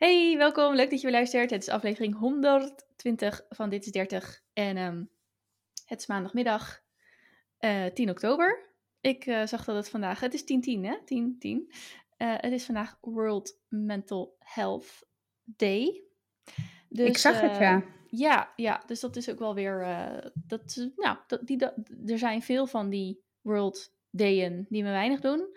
Hey, welkom. Leuk dat je weer luistert. Het is aflevering 120 van Dit is 30. En ehm, het is maandagmiddag, eh 10 oktober. Ik eh, zag dat het vandaag... Het is 10-10, hè? 10-10. Eh, het is vandaag World Mental Health Day. Dus, ik zag het, eh, ja. Ja, ja, dus dat is ook wel weer... eh, dat, nou, dat, die, dat, er zijn veel van die World Dayen die me weinig doen.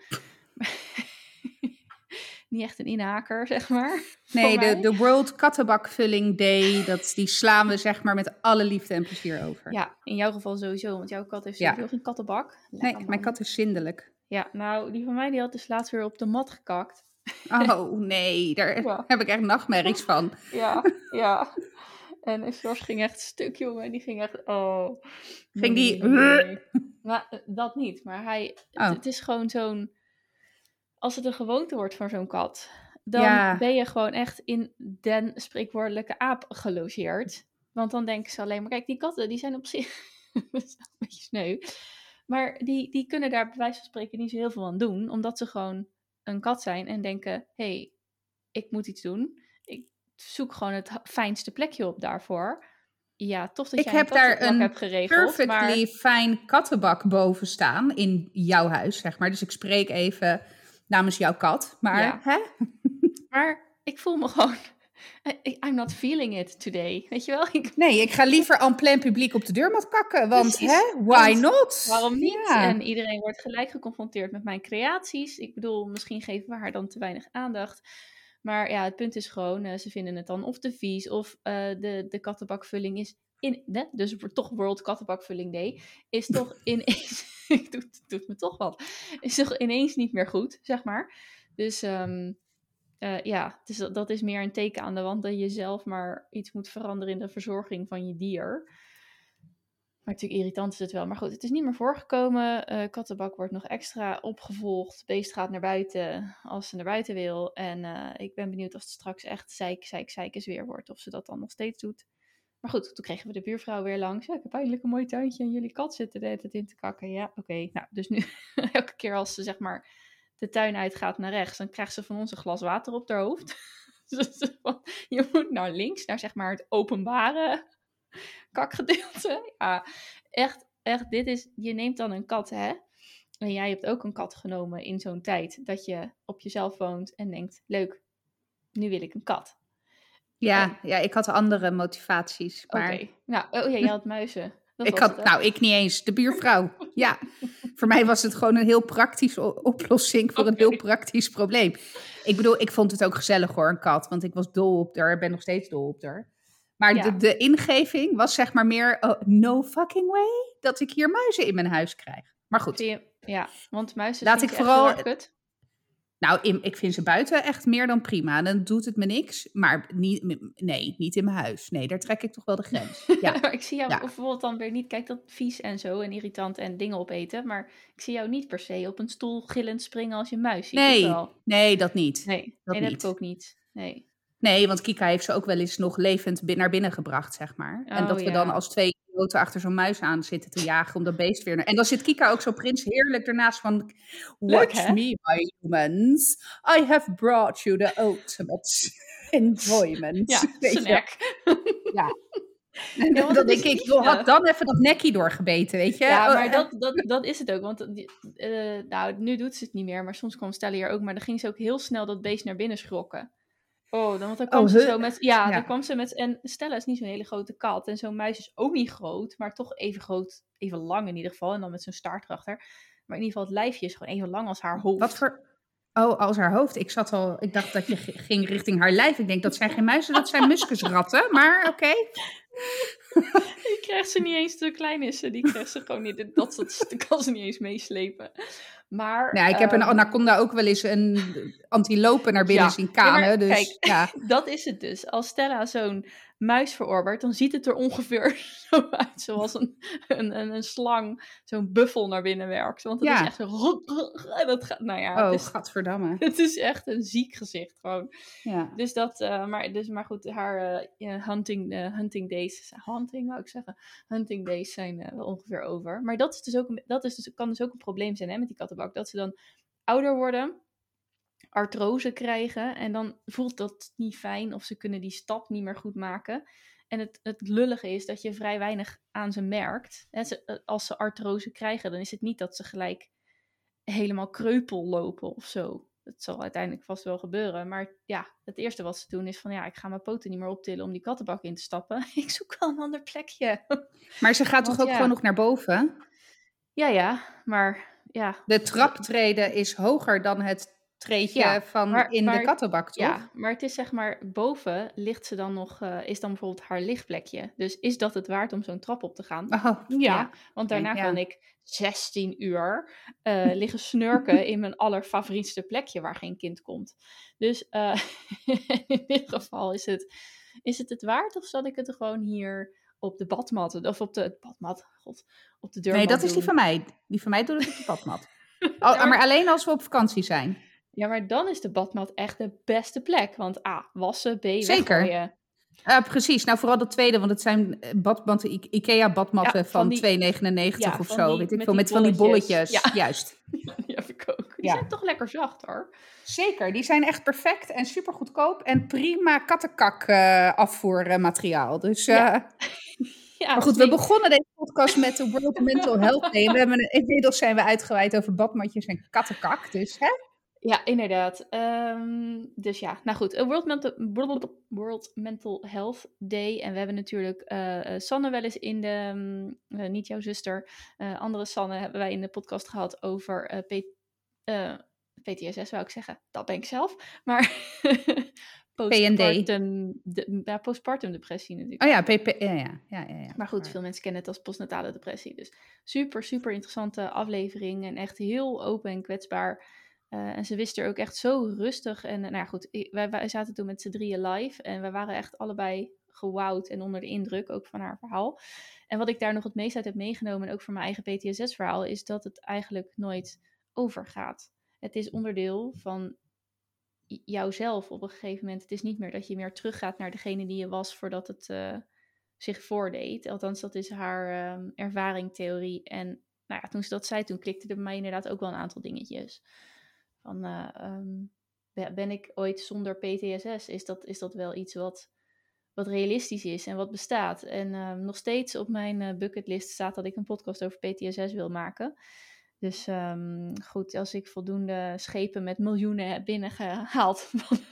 Niet echt een inhaker, zeg maar. Nee, de, de World Kattenbakvulling Day, dat, die slaan we zeg maar met alle liefde en plezier over. Ja, in jouw geval sowieso, want jouw kat heeft Ja. geen kattenbak. nee, mijn kat is zindelijk. Ja, nou, die van mij die had dus laatst weer op de mat gekakt. Oh nee, daar Ja. heb ik echt nachtmerries van. Ja, ja. En Jos ging echt stuk, jongen. Die ging echt, oh. Ging die- Nou, eh, dat niet, maar hij, Oh. het, het is gewoon zo'n, als het een gewoonte wordt van zo'n kat, dan Ja. ben je gewoon echt in den spreekwoordelijke aap gelogeerd. Want dan denken ze alleen maar, kijk, die katten, die zijn op zich, een beetje sneu, maar die, die kunnen daar bij wijze van spreken niet zo heel veel aan doen, omdat ze gewoon een kat zijn en denken, hé, hey, ik moet iets doen. Ik zoek gewoon het fijnste plekje op daarvoor. Ja, tof dat Ik jij heb een daar een hebt geregeld, maar... Perfectly fijn kattenbak boven staan in jouw huis, zeg maar. Dus ik spreek even namens jouw kat. Maar Ja. hè? Maar ik voel me gewoon. I- I'm not feeling it today. Weet je wel? Ik, nee, ik ga liever en plein publiek op de deurmat kakken. Want Precies, hè, why not? waarom niet? Ja. En iedereen wordt gelijk geconfronteerd met mijn creaties. Ik bedoel, misschien geven we haar dan te weinig aandacht. Maar ja, het punt is gewoon, eh, ze vinden het dan of te vies of eh, de, de kattenbakvulling is in, ne, dus toch World Kattenbakvulling Day, is toch ineens, het doet me toch wat, is toch ineens niet meer goed, zeg maar. Dus ehm, eh, ja, dus dat, dat is meer een teken aan de wand dat je zelf maar iets moet veranderen in de verzorging van je dier. Maar natuurlijk irritant is het wel. Maar goed, het is niet meer voorgekomen. Eh, kattenbak wordt nog extra opgevolgd. Beest gaat naar buiten als ze naar buiten wil. En eh, ik ben benieuwd of het straks echt zeik, zeik, zeikes weer wordt. Of ze dat dan nog steeds doet. Maar goed, toen kregen we de buurvrouw weer langs. Ik heb eindelijk een mooi tuintje en jullie kat zit er tijd in te kakken. Ja, oké. Nou, dus nu elke keer als ze zeg maar de tuin uitgaat naar rechts, dan krijgt ze van ons een glas water op haar hoofd. Dus je moet naar links, naar zeg maar het openbare kakgedeelte. Ja, echt, echt, dit is, je neemt dan een kat, hè? En jij hebt ook een kat genomen in zo'n tijd dat je op jezelf woont en denkt, leuk, nu wil ik een kat. Ja, ja, ik had andere motivaties. Oké, Maar nou, oh ja, je had muizen. Dat ik had, het, nou, ik niet eens, de buurvrouw. Ja, voor mij was het gewoon een heel praktische oplossing voor een Oké. heel praktisch probleem. Ik bedoel, ik vond het ook gezellig hoor, een kat, want ik was dol op haar, ben nog steeds dol op haar. Maar Ja. de, de ingeving was zeg maar meer, oh, no fucking way, dat ik hier muizen in mijn huis krijg. Maar goed, je- ja, want muizen Laat ik vooral- kut. Nou, ik vind ze buiten echt meer dan prima. Dan doet het me niks, maar niet, nee, niet in mijn huis. Nee, daar trek ik toch wel de grens. Ja. maar ik zie jou Ja. bijvoorbeeld dan weer niet, kijk dat vies en zo en irritant en dingen opeten, maar ik zie jou niet per se op een stoel gillend springen als je muis ziet. Nee, wel? nee, dat niet. Nee, dat nee, dat heb ik ook niet. Nee. Nee, want Kika heeft ze ook wel eens nog levend naar binnen gebracht, zeg maar. en Oh, dat we ja. dan als twee idioten achter zo'n muis aan zitten te jagen om dat beest weer... naar- En dan zit Kika ook zo prins heerlijk ernaast van... Watch me, my humans. I have brought you the ultimate enjoyment. Ja, snack. En Ja, want dan denk ik, joh, had dan even dat nekje doorgebeten, weet je? Ja, Oh, maar eh, dat, dat, dat is het ook. Want eh, nou, nu doet ze het niet meer, maar soms kwam Stella hier ook. Maar dan ging ze ook heel snel dat beest naar binnen schrokken. Oh, dan, want dan kwam Oh, ze zo met... Ja, Ja. dan kwam ze met... En Stella is niet zo'n hele grote kat. En zo'n muis is ook niet groot, maar toch even groot. Even lang in ieder geval. En dan met zo'n staart erachter. Maar in ieder geval, het lijfje is gewoon even lang als haar hoofd. Wat voor... Oh, als haar hoofd. Ik zat al... Ik dacht dat je ging richting haar lijf. Ik denk, dat zijn geen muizen, dat zijn muskusratten. Maar oké. Die krijgt ze niet eens te klein is ze. Die krijgt ze gewoon niet. Dat, dat, dat kan ze niet eens meeslepen. Maar... Ja, ik heb een ehm, anaconda ook wel eens een antilopen naar binnen Ja. zien Ja, kanen. dus kijk. ja. Dat is het dus. Als Stella zo'n muis verorbert, dan ziet het er ongeveer zo uit. Zoals een, een, een, een slang zo'n buffel naar binnen werkt. Want het Ja. is echt zo... Dat gaat, nou ja, Oh, het, is, gadverdamme. het is echt een ziek gezicht gewoon. Ja. Dus dat, eh, maar, dus, maar goed, haar eh, hunting, eh, hunting days, hunting wou ik zeggen, hunting days zijn ongeveer over. Maar dat, is dus ook, dat is dus, kan dus ook een probleem zijn hè, met die kattenbak. Dat ze dan ouder worden, artrose krijgen. En dan voelt dat niet fijn of ze kunnen die stap niet meer goed maken. En het, het lullige is dat je vrij weinig aan ze merkt. En ze, eh, als ze artrose krijgen, dan is het niet dat ze gelijk helemaal kreupel lopen of zo. Dat zal uiteindelijk vast wel gebeuren. Maar ja, het eerste wat ze doen is van ja, ik ga mijn poten niet meer optillen om die kattenbak in te stappen. ik zoek wel een ander plekje. Maar ze gaat Want toch ook ja. gewoon nog naar boven? Ja, ja, maar ja. De traptreden is hoger dan het Ja, van maar- in de kattenbak, toch? Ja, maar het is zeg maar, boven ligt ze dan nog, eh, is dan bijvoorbeeld haar lichtplekje. Dus is dat het waard om zo'n trap op te gaan? Oh, Ja, want daarna ja. kan ik 16 uur eh, liggen snurken in mijn allerfavorietste plekje waar geen kind komt. Dus eh, in dit geval is het, is het het waard of zal ik het gewoon hier op de badmat, of op de badmat, god, op de deurmat Nee, dat is die van mij. Die van mij doet het op de badmat. Oh, maar alleen als we op vakantie zijn. Ja, maar dan is de badmat echt de beste plek. Want A, wassen, B, Zeker. weggooien. Eh, precies, nou vooral de tweede, want het zijn eh, badmatten, I- Ikea-badmatten Ja, van van, die- 2,99 ja, of zo. die- weet ik met veel, met van die bolletjes. Ja. Juist. Die heb ik ook. Die zijn toch lekker zacht hoor. Zeker, die zijn echt perfect en super goedkoop en prima kattenkak eh, afvoermateriaal. Dus, eh, Ja. Maar goed, we begonnen deze podcast met de World Mental Health Day. We hebben, inmiddels zijn we uitgeweid over badmatjes en kattenkak. Dus hè? Ja, inderdaad. Ehm, dus ja, nou goed. World Mental, World Mental Health Day. En we hebben natuurlijk eh, eh, Sanne wel eens in de, mm, eh, niet jouw zuster, andere Sanne hebben wij in de podcast gehad over P- PTSS, wou ik zeggen. Dat ben ik zelf. Maar postpartum, de, ja, postpartum depressie natuurlijk. Oh ja, PP, ja, ja, ja. Maar goed, veel mensen kennen het als postnatale depressie. Dus super, super interessante aflevering. En echt heel open en kwetsbaar. Eh, en ze wist er ook echt zo rustig. En nou ja, goed, wij, zaten toen met z'n drieën live. En we waren echt allebei gewauwd en onder de indruk ook van haar verhaal. En wat ik daar nog het meest uit heb meegenomen, en ook voor mijn eigen PTSS-verhaal, is dat het eigenlijk nooit overgaat. Het is onderdeel van jouzelf op een gegeven moment. Het is niet meer dat je meer teruggaat naar degene die je was voordat het eh, zich voordeed. Althans, dat is haar ehm ervaring, theorie. En nou ja, toen ze dat zei, toen klikte er bij mij inderdaad ook wel een aantal dingetjes. Van, eh, ehm, ben- ik ooit zonder PTSS? Is dat, is dat wel iets wat, wat realistisch is en wat bestaat? En ehm, nog steeds op mijn eh, bucketlist staat dat ik een podcast over PTSS wil maken. Dus ehm, goed, als ik voldoende schepen met miljoenen heb binnengehaald,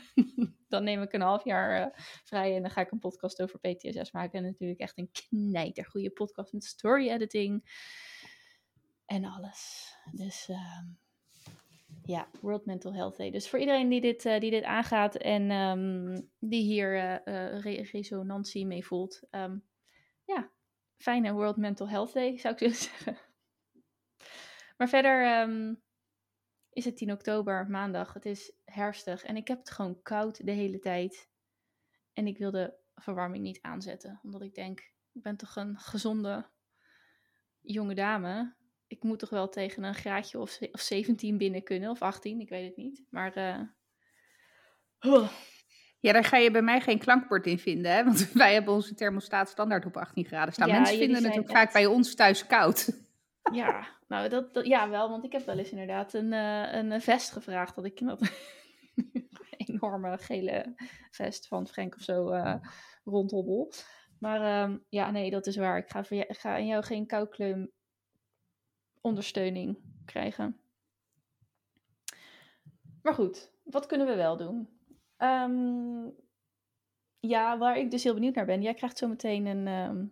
dan neem ik een half jaar eh, vrij en dan ga ik een podcast over PTSS maken. En natuurlijk echt een knijtergoede podcast met story editing en alles. Dus ja, World Mental Health Day. Dus voor iedereen die dit, eh, die dit aangaat en ehm, die hier eh, eh, re- resonantie mee voelt. ehm, ja, fijne World Mental Health Day zou ik willen zeggen. Maar verder ehm, is het 10 oktober, maandag. Het is herfstig en ik heb het gewoon koud de hele tijd. En ik wil de verwarming niet aanzetten, omdat ik denk, ik ben toch een gezonde jonge dame. Ik moet toch wel tegen een graadje of, of 17 binnen kunnen, of 18, ik weet het niet. Maar eh, oh, Ja, daar ga je bij mij geen klankbord in vinden, hè? Want wij hebben onze thermostaat standaard op 18 graden staan. Ja, Mensen vinden het ook vaak bij ons thuis koud. ja, nou dat, dat- ja wel, want ik heb wel eens inderdaad een, eh, een vest gevraagd. Dat ik dat enorme gele vest van Frank of zo eh rondhobbel. Maar ehm, ja, nee, dat is waar. Ik ga, voor ga aan jou geen koukleum ondersteuning krijgen. Maar goed, wat kunnen we wel doen? Ehm, ja, waar ik dus heel benieuwd naar ben. Jij krijgt zo meteen een ehm,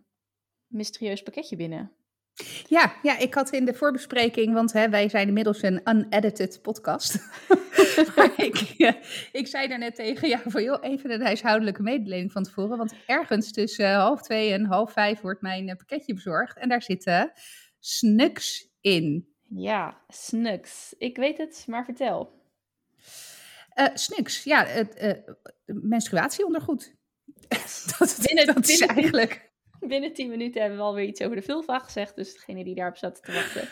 mysterieus pakketje binnen. Ja, ja, ik had in de voorbespreking, want hè, wij zijn inmiddels een unedited podcast. maar ik, ja, ik zei daarnet tegen jou van, joh, even een huishoudelijke mededeling van tevoren. Want ergens tussen eh, half twee en half vijf wordt mijn eh, pakketje bezorgd. En daar zitten snuks in. Ja, snuks. Ik weet het, maar vertel. Eh snuks, ja, het eh, menstruatieondergoed. dat Binnen- dat is binnen- eigenlijk... Binnen 10 minuten hebben we alweer iets over de vulva gezegd. Dus degene die daarop zat te wachten,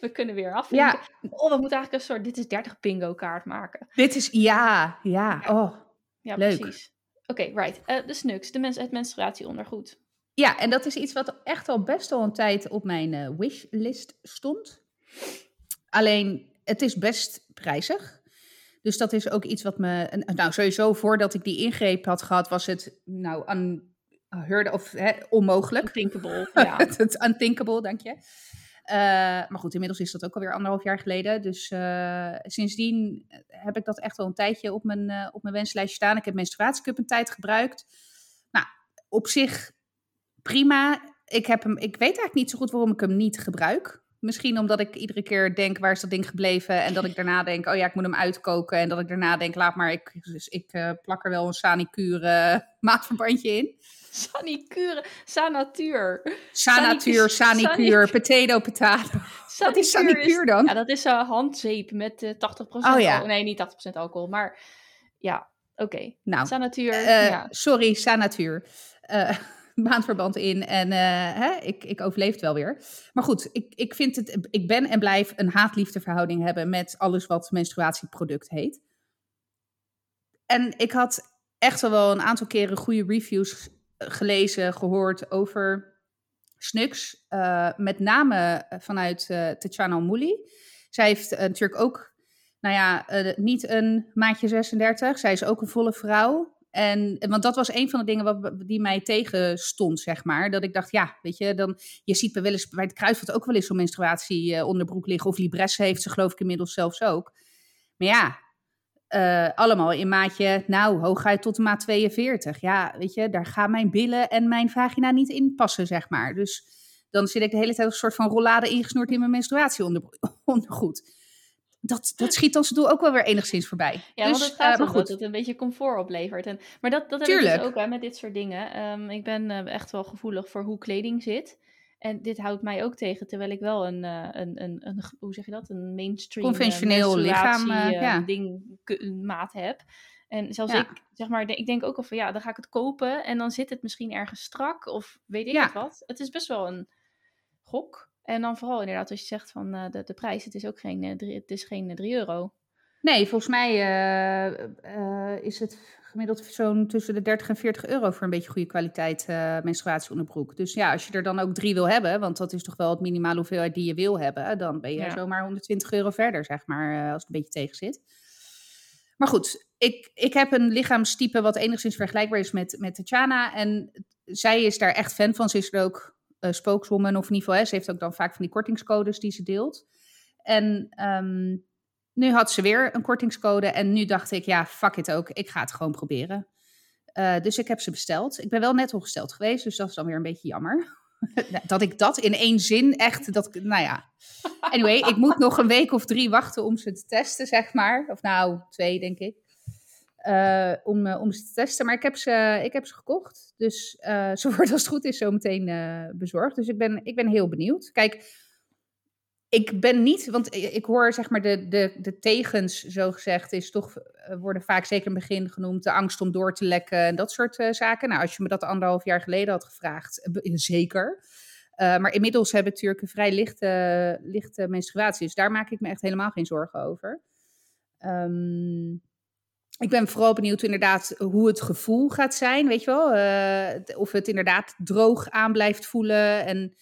we kunnen weer afvinken. Ja, Oh, we moeten eigenlijk een soort dit is 30 bingo kaart maken. dit is, ja, ja, oh. Ja, Leuk. precies. Oké, right. Eh, de snuks, de mens, het menstruatieondergoed. Ja, en dat is iets wat echt al best al een tijd op mijn eh, wishlist stond. Alleen, het is best prijzig. Dus dat is ook iets wat me. Nou, sowieso voordat ik die ingreep had gehad, was het nou unheard of hè, onmogelijk. Unthinkable. Ja. het unthinkable, dank je. Uh, maar goed, inmiddels is dat ook alweer anderhalf jaar geleden. Dus uh, sindsdien heb ik dat echt wel een tijdje op mijn, uh, op mijn wenslijstje staan. Ik heb menstruatiecup een tijd gebruikt. Nou, op zich prima. Ik, heb hem, ik weet eigenlijk niet zo goed waarom ik hem niet gebruik. Misschien omdat ik iedere keer denk, waar is dat ding gebleven? En dat ik daarna denk, oh ja, ik moet hem uitkoken. En dat ik daarna denk, laat maar, ik, dus ik uh, plak er wel een sanicure maatverbandje in. Sanicure, sanatuur. Sanatuur, sanicure, potato, potato. Wat is sanicure dan? Ja, dat is een handzeep met uh, 80% oh, ja. Nee, niet 80% alcohol, maar ja, oké. Okay. Nou, sanatuur. Uh, ja. Sorry, sanatuur. Maandverband in en uh, hè, ik, ik overleef het wel weer. Maar goed, ik, ik, vind het, ik ben en blijf een haat-liefde verhouding hebben met alles wat menstruatieproduct heet. En ik had echt wel een aantal keren goede reviews gelezen, gehoord over Snux. Uh, met name vanuit uh, Tatjana Mouli. Zij heeft natuurlijk ook, nou ja, niet een maatje 36. Zij is ook een volle vrouw. En, want dat was een van de dingen wat, die mij tegenstond, zeg maar. Dat ik dacht, ja, weet je, dan, je ziet bij, wel eens, bij het kruidvat ook wel eens zo'n menstruatieonderbroek uh, liggen. Of Libresse heeft ze geloof ik inmiddels zelfs ook. Maar ja, uh, allemaal in maatje, nou, hooguit tot de maat 42. Ja, weet je, daar gaan mijn billen en mijn vagina niet in passen, zeg maar. Dus dan zit ik de hele tijd een soort van rollade ingesnoerd in mijn menstruatieondergoed dat, dat schiet als doel ook wel weer enigszins voorbij. Ja, dus, want het gaat uh, dat het een beetje comfort oplevert. En, maar dat, dat heb ik dus ook hè, met dit soort dingen. Um, ik ben uh, echt wel gevoelig voor hoe kleding zit. En dit houdt mij ook tegen, terwijl ik wel een, uh, een, een, een, hoe zeg je dat, een mainstream conventioneel lichaam ja. ding maat heb. En zelfs ja. ik, zeg maar, ik denk ook al van ja, dan ga ik het kopen en dan zit het misschien ergens strak of weet ik ja. wat. Het is best wel een gok. En dan vooral inderdaad als je zegt van uh, de, de prijs, het is ook geen, uh, drie, het is geen 3 uh, euro. Nee, volgens mij is het gemiddeld zo'n tussen de 30 en 40 euro voor een beetje goede kwaliteit menstruatieonderbroek. Dus ja, als je er dan ook drie wil hebben, want dat is toch wel het minimale hoeveelheid die je wil hebben, dan ben je ja. zomaar 120 euro verder, zeg maar, als het een beetje tegen zit. Maar goed, ik, ik heb een lichaamstype wat enigszins vergelijkbaar is met, met Tatjana. En zij is daar echt fan van. Ze is er ook uh, of hè, ze heeft ook dan vaak van die kortingscodes die ze deelt. En um, nu had ze weer een kortingscode en nu dacht ik, ja, fuck it ook, ik ga het gewoon proberen. Uh, dus ik heb ze besteld. Ik ben wel net ongesteld geweest, dus dat is dan weer een beetje jammer. dat ik dat in één zin echt, dat, nou ja. Anyway, ik moet nog een week of drie wachten om ze te testen, zeg maar. Of nou, twee denk ik. Uh, om, uh, om ze te testen. Maar ik heb ze, ik heb ze gekocht. Dus uh, ze worden als het goed is zo meteen bezorgd. Dus ik ben, ik ben heel benieuwd. Kijk, ik ben niet, want ik hoor zeg maar de, de, de tegens, zo gezegd, is toch, worden vaak zeker in begin genoemd, de angst om door te lekken en dat soort zaken. Nou, als je me dat anderhalf jaar geleden had gevraagd, zeker. maar inmiddels heb ik natuurlijk een vrij lichte, lichte menstruatie, dus daar maak ik me echt helemaal geen zorgen over. Um, ik ben vooral benieuwd inderdaad hoe het gevoel gaat zijn, weet je wel. Uh, of het inderdaad droog aan blijft voelen en,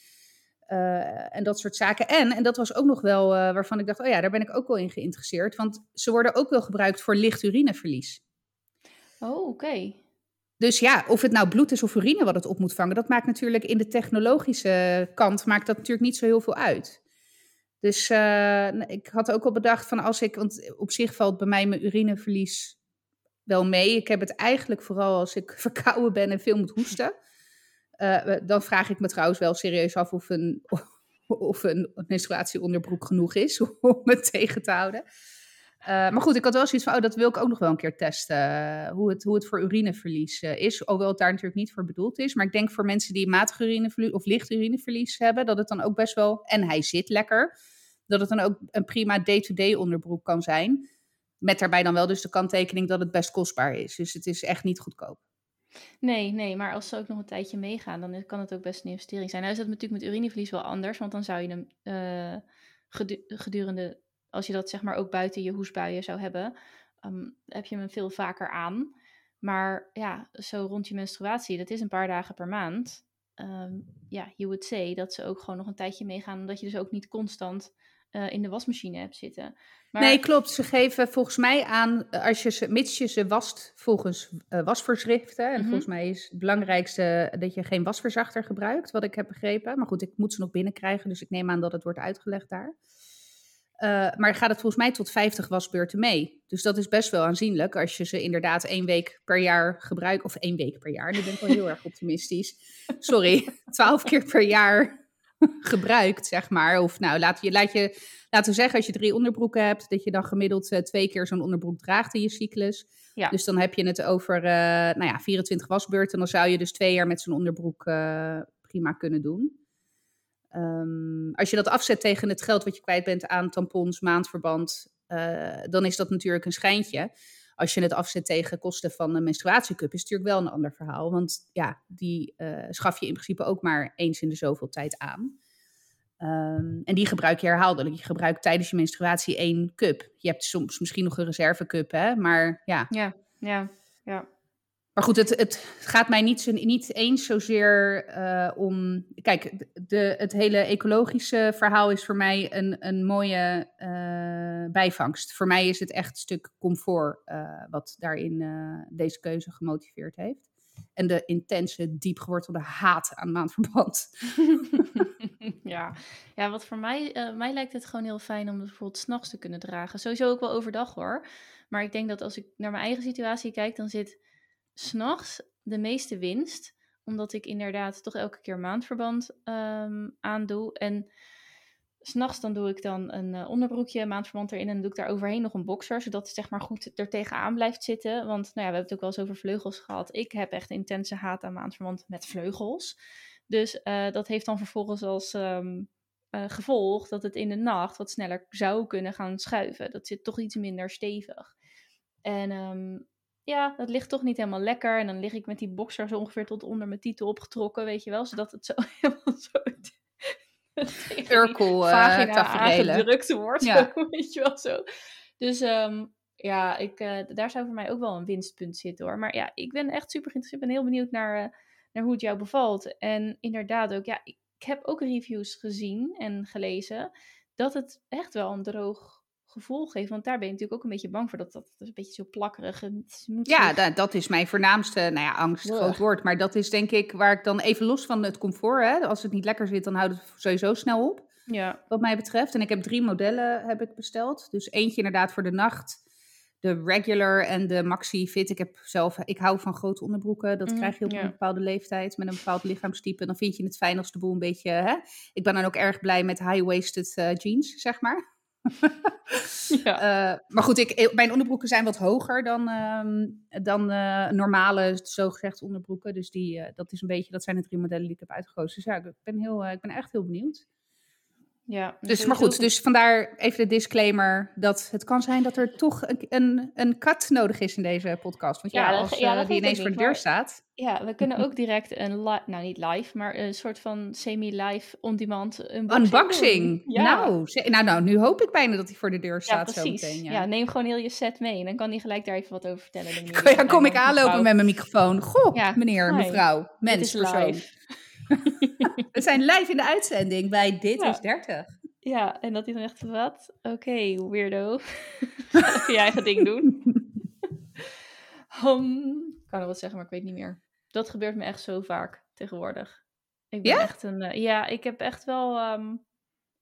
uh, en dat soort zaken. En, en dat was ook nog wel uh, waarvan ik dacht, oh ja, daar ben ik ook wel in geïnteresseerd. Want ze worden ook wel gebruikt voor licht urineverlies. Oh, oké. Okay. Dus ja, of het nou bloed is of urine wat het op moet vangen, dat maakt natuurlijk in de technologische kant maakt dat natuurlijk niet zo heel veel uit. Dus ik had ook al bedacht van als ik, want op zich valt bij mij mijn urineverlies wel mee. Ik heb het eigenlijk vooral als ik verkouden ben en veel moet hoesten. Uh, dan vraag ik me trouwens wel serieus af of een, of een menstruatieonderbroek genoeg is om het tegen te houden. Uh, maar goed, ik had wel zoiets van, oh, dat wil ik ook nog wel een keer testen. Uh, hoe, het, hoe het voor urineverlies is. Hoewel het daar natuurlijk niet voor bedoeld is. Maar ik denk voor mensen die matig urineverlies of licht urineverlies hebben, dat het dan ook best wel, en hij zit lekker, dat het dan ook een prima day-to-day onderbroek kan zijn. Met daarbij dan wel dus de kanttekening dat het best kostbaar is. Dus het is echt niet goedkoop. Nee, nee, maar als ze ook nog een tijdje meegaan, dan kan het ook best een investering zijn. Nou is dat natuurlijk met urineverlies wel anders, want dan zou je hem uh, gedurende, als je dat zeg maar ook buiten je hoesbuien zou hebben, um, heb je hem veel vaker aan. Maar ja, zo rond je menstruatie, dat is een paar dagen per maand. Um, ja, you would say dat ze ook gewoon nog een tijdje meegaan, omdat je dus ook niet constant eh, in de wasmachine hebt zitten. Maar... Nee, klopt. Ze geven volgens mij aan, als je ze, mits je ze wast volgens uh, wasvoorschriften. En Mhm. volgens mij is het belangrijkste dat je geen wasverzachter gebruikt, wat ik heb begrepen. Maar goed, ik moet ze nog binnenkrijgen, dus ik neem aan dat het wordt uitgelegd daar. Uh, maar gaat het volgens mij tot 50 wasbeurten mee. Dus dat is best wel aanzienlijk als je ze inderdaad één week per jaar gebruikt. Of één week per jaar, nu ben ik wel heel erg optimistisch. Sorry, twaalf keer per jaar gebruikt, zeg maar. Of nou, laat je, laat je, laten we zeggen, als je drie onderbroeken hebt, dat je dan gemiddeld uh, twee keer zo'n onderbroek draagt in je cyclus. Ja. Dus dan heb je het over, uh, nou ja, 24 wasbeurten. Dan zou je dus twee jaar met zo'n onderbroek uh, prima kunnen doen. Um, als je dat afzet tegen het geld wat je kwijt bent aan tampons, maandverband, dan is dat natuurlijk een schijntje. Als je het afzet tegen kosten van een menstruatiecup, is het natuurlijk wel een ander verhaal. Want ja, die uh, schaf je in principe ook maar eens in de zoveel tijd aan. Um, en die gebruik je herhaaldelijk. Je gebruikt tijdens je menstruatie één cup. Je hebt soms misschien nog een reservecup, hè? Maar ja. Ja, ja, ja. Maar goed, het, het gaat mij niet, niet eens zozeer uh, om. Kijk, de, het hele ecologische verhaal is voor mij een, een mooie uh, bijvangst. Voor mij is het echt een stuk comfort uh, wat daarin deze keuze gemotiveerd heeft. En de intense, diep gewortelde haat aan maandverband. ja. ja, wat voor mij, mij lijkt het gewoon heel fijn om het bijvoorbeeld s'nachts te kunnen dragen. Sowieso ook wel overdag hoor. Maar ik denk dat als ik naar mijn eigen situatie kijk, dan zit s'nachts de meeste winst. Omdat ik inderdaad toch elke keer maandverband um, aandoe. En s'nachts dan doe ik dan een uh, onderbroekje, maandverband erin. En doe ik daar overheen nog een boxer. Zodat het zeg maar goed er tegenaan blijft zitten. Want nou ja, we hebben het ook wel eens over vleugels gehad. Ik heb echt intense haat aan maandverband met vleugels. Dus uh, dat heeft dan vervolgens als um, uh, gevolg dat het in de nacht wat sneller zou kunnen gaan schuiven. Dat zit toch iets minder stevig. En um, ja, dat ligt toch niet helemaal lekker. En dan lig ik met die boxer zo ongeveer tot onder mijn titel opgetrokken, weet je wel. Zodat het zo helemaal zo... Urkel uh, aangedrukt wordt, ja. weet je wel zo. Dus um, ja, ik, uh, daar zou voor mij ook wel een winstpunt zitten hoor. Maar ja, ik ben echt super geïnteresseerd. Ik ben heel benieuwd naar, uh, naar hoe het jou bevalt. En inderdaad ook, ja, ik heb ook reviews gezien en gelezen dat het echt wel een droog gevoel geeft. Want daar ben je natuurlijk ook een beetje bang voor dat dat, dat een beetje zo plakkerig moet Ja, dat, dat is mijn voornaamste, nou ja, angst, groot woord. Maar dat is denk ik waar ik dan even los van het comfort, hè, als het niet lekker zit, dan houdt het sowieso snel op. Ja, wat mij betreft. En ik heb drie modellen heb ik besteld. Dus eentje inderdaad voor de nacht. De regular en de maxi fit. Ik heb zelf, ik hou van grote onderbroeken. Dat Mhm, krijg je op ja. een bepaalde leeftijd met een bepaald lichaamstype. Dan vind je het fijn als de boel een beetje. Hè? Ik ben dan ook erg blij met high-waisted eh, jeans, zeg maar. ja. Eh, maar goed, ik, mijn onderbroeken zijn wat hoger dan, ehm, dan eh, normale, zogezegd onderbroeken. Dus die, eh, dat, is een beetje, dat zijn de drie modellen die ik heb uitgekozen. Dus ja, ik ben, heel, eh, ik ben echt heel benieuwd. Ja. Dus, maar goed, dus vandaar even de disclaimer dat het kan zijn dat er toch een, een, een cut nodig is in deze podcast. Want ja, als ja, eh, dat die ineens voor de deur staat. Ja, we kunnen ook direct een, li- nou niet live, maar een soort van semi-live on-demand unboxing. Unboxing. Ja. Nou, ze- nou, nou, nu hoop ik bijna dat hij voor de deur ja, staat precies. zo meteen. ja. Ja. neem gewoon heel je set mee en dan kan hij gelijk daar even wat over vertellen. die kom ik aanlopen met mijn microfoon. Goh, meneer, mevrouw, mens, persoon. live. We zijn live in de uitzending bij Dit Ja. is 30. Ja, en dat hij dan echt, wat? Oké, weirdo. Ga je eigen ding doen. Um, ik kan nog wat zeggen, maar ik weet niet meer. Dat gebeurt me echt zo vaak tegenwoordig. Ik ben Ja? echt een... eh, ja, ik heb echt wel... ehm,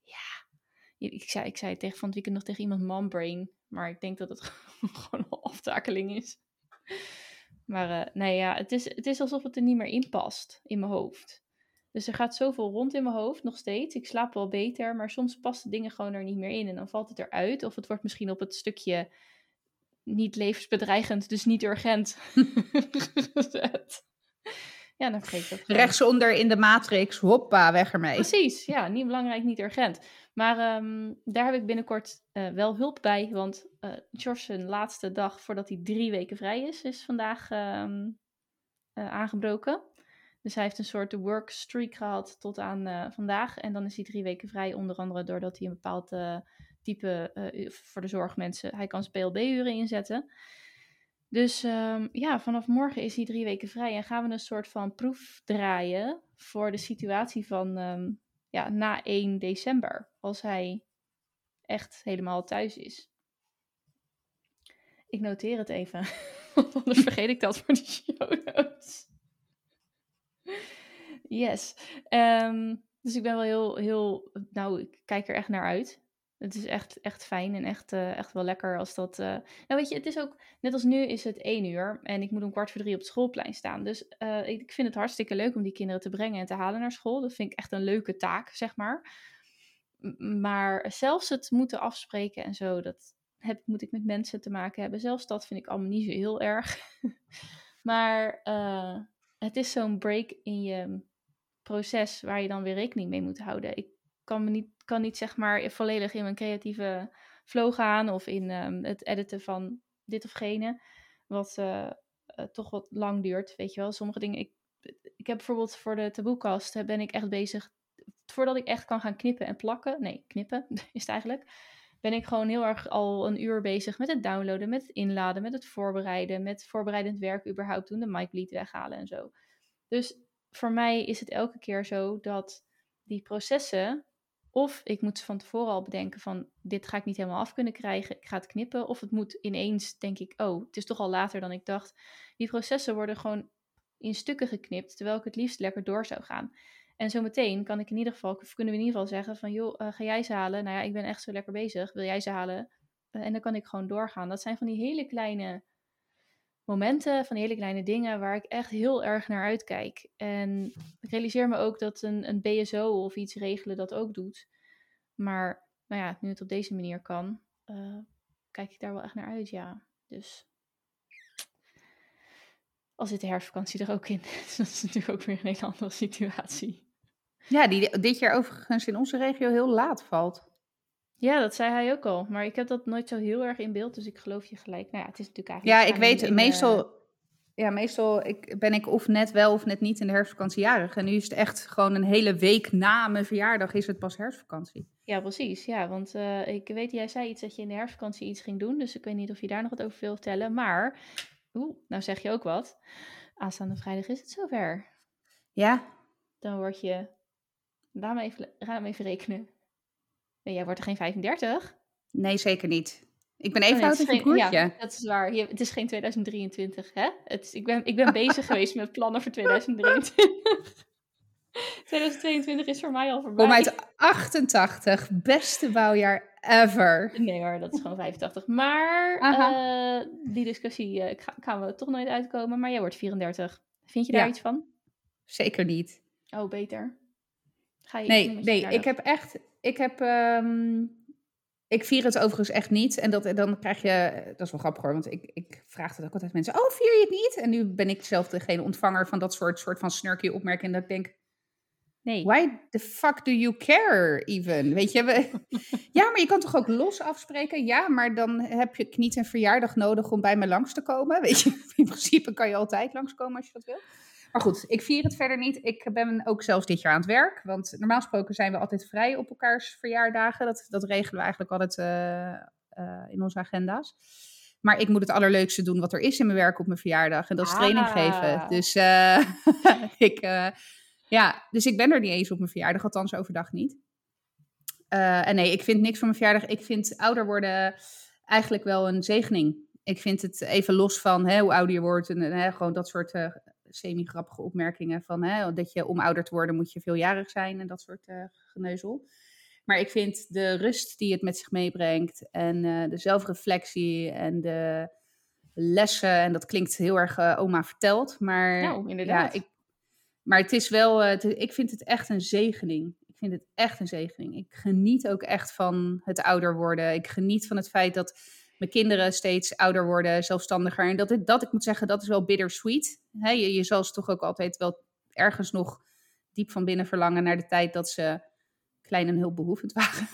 ja, ik zei, ik zei tegen, van het weekend nog tegen iemand mombrain. Maar ik denk dat het gewoon een aftakeling is. Maar eh, nee, ja, het is, het is alsof het er niet meer in past in mijn hoofd. Dus er gaat zoveel rond in mijn hoofd nog steeds. Ik slaap wel beter, maar soms passen dingen gewoon er niet meer in. En dan valt het eruit. Of het wordt misschien op het stukje niet levensbedreigend, dus niet urgent gezet. Ja, dan vergeet ik dat. gewoon. Rechtsonder in de matrix, hoppa, weg ermee. Precies, ja, niet belangrijk, niet urgent. Maar ehm, daar heb ik binnenkort eh, wel hulp bij, want George zijn laatste dag voordat hij drie weken vrij is, is vandaag ehm, eh, aangebroken. Dus hij heeft een soort work streak gehad tot aan eh, vandaag. En dan is hij drie weken vrij, onder andere doordat hij een bepaald eh, type eh, voor de zorgmensen, hij kan PLB-uren inzetten. Dus ehm, ja, vanaf morgen is hij drie weken vrij en gaan we een soort van proef draaien voor de situatie van ehm, ja, na 1 december. Als hij echt helemaal thuis is. Ik noteer het even, want anders vergeet ik dat voor de show notes. Yes. Ehm, dus ik ben wel heel, heel, nou, ik kijk er echt naar uit. Het is echt, echt fijn en echt, eh, echt wel lekker als dat. Uh... Nou, weet je, het is ook, net als nu is het één uur en ik moet om kwart voor drie op het schoolplein staan. Dus uh, ik vind het hartstikke leuk om die kinderen te brengen en te halen naar school. Dat vind ik echt een leuke taak, zeg maar. Maar zelfs het moeten afspreken en zo, dat heb, moet ik met mensen te maken hebben. Zelfs dat vind ik allemaal niet zo heel erg. maar het is zo'n break in je proces waar je dan weer rekening mee moet houden. Ik kan, me niet, kan niet zeg maar volledig in mijn creatieve flow gaan of in um, het editen van dit of gene, wat uh, uh, toch wat lang duurt, weet je wel. Sommige dingen, ik, ik heb bijvoorbeeld voor de taboekast, ben ik echt bezig, voordat ik echt kan gaan knippen en plakken, nee, knippen is het eigenlijk, ben ik gewoon heel erg al een uur bezig met het downloaden, met het inladen, met het voorbereiden, met voorbereidend werk überhaupt doen, de mic weghalen en zo. Dus voor mij is het elke keer zo dat die processen, of ik moet van tevoren al bedenken van dit ga ik niet helemaal af kunnen krijgen, ik ga het knippen, of het moet ineens, denk ik, oh, het is toch al later dan ik dacht. Die processen worden gewoon in stukken geknipt, terwijl ik het liefst lekker door zou gaan. En zometeen kan ik in ieder geval, of kunnen we in ieder geval zeggen van, joh, uh, ga jij ze halen? Nou ja, ik ben echt zo lekker bezig, wil jij ze halen? Uh, en dan kan ik gewoon doorgaan. Dat zijn van die hele kleine momenten, van hele kleine dingen waar ik echt heel erg naar uitkijk. En ik realiseer me ook dat een, een BSO of iets regelen dat ook doet. Maar nou ja, nu het op deze manier kan, uh, kijk ik daar wel echt naar uit, ja. Dus al zit de herfstvakantie er ook in, dus dat is natuurlijk ook weer een hele andere situatie. Ja, die dit jaar overigens in onze regio heel laat valt. Ja, dat zei hij ook al. Maar ik heb dat nooit zo heel erg in beeld, dus ik geloof je gelijk. Nou ja, het is natuurlijk eigenlijk... Ja, ik weet, in, meestal, uh... ja, meestal ik, ben ik of net wel of net niet in de herfstvakantie jarig. En nu is het echt gewoon een hele week na mijn verjaardag is het pas herfstvakantie. Ja, precies. Ja, want uh, ik weet, jij zei iets dat je in de herfstvakantie iets ging doen. Dus ik weet niet of je daar nog wat over wil vertellen. Maar, oeh, nou zeg je ook wat. Aanstaande vrijdag is het zover. Ja. Dan word je, laat me even, ga me even rekenen. Nee, jij wordt er geen 35? Nee, zeker niet. Ik ben even oh, oud als een broertje. Ja, dat is waar. Je, het is geen 2023, hè? Het is, ik ben, ik ben bezig geweest met plannen voor 2023. 2022 is voor mij al voorbij. Kom uit 88. Beste bouwjaar ever. Nee hoor, dat is gewoon 85. Maar uh, die discussie uh, gaan we toch nooit uitkomen. Maar jij wordt 34. Vind je daar ja. iets van? Zeker niet. Oh, beter. Ga je nee, nee ik heb echt ik heb. Um, ik vier het overigens echt niet. En dat, dan krijg je. Dat is wel grappig hoor, want ik, ik vraag het ook altijd mensen. Oh, vier je het niet? En nu ben ik zelf degene ontvanger van dat soort, soort van snurky opmerkingen. Dat ik denk. Nee. Why the fuck do you care even? Weet je, we, ja, maar je kan toch ook los afspreken? Ja, maar dan heb je niet een verjaardag nodig om bij me langs te komen. Weet je, in principe kan je altijd langskomen als je dat wil. Maar goed, ik vier het verder niet. Ik ben ook zelfs dit jaar aan het werk. Want normaal gesproken zijn we altijd vrij op elkaars verjaardagen. Dat, dat regelen we eigenlijk altijd uh, uh, in onze agenda's. Maar ik moet het allerleukste doen wat er is in mijn werk op mijn verjaardag. En dat is ah. training geven. Dus, uh, ik, ja, dus ik ben er niet eens op mijn verjaardag. Althans overdag niet. en nee, ik vind niks van mijn verjaardag. Ik vind ouder worden eigenlijk wel een zegening. Ik vind het even los van hè, hoe ouder je wordt. En hè, gewoon dat soort semi-grappige opmerkingen van hè, dat je om ouder te worden moet je veeljarig zijn en dat soort uh, geneuzel. Maar ik vind de rust die het met zich meebrengt en uh, de zelfreflectie en de lessen, en dat klinkt heel erg uh, oma verteld, maar nou, inderdaad. Ja, ik, maar het is wel, ik vind het echt een zegening. Ik vind het echt een zegening. Ik geniet ook echt van het ouder worden. Ik geniet van het feit dat mijn kinderen steeds ouder worden, zelfstandiger. En dat, dat ik moet zeggen, dat is wel bittersweet. He, je, je zal ze toch ook altijd wel ergens nog diep van binnen verlangen naar de tijd dat ze klein en hulpbehoevend waren.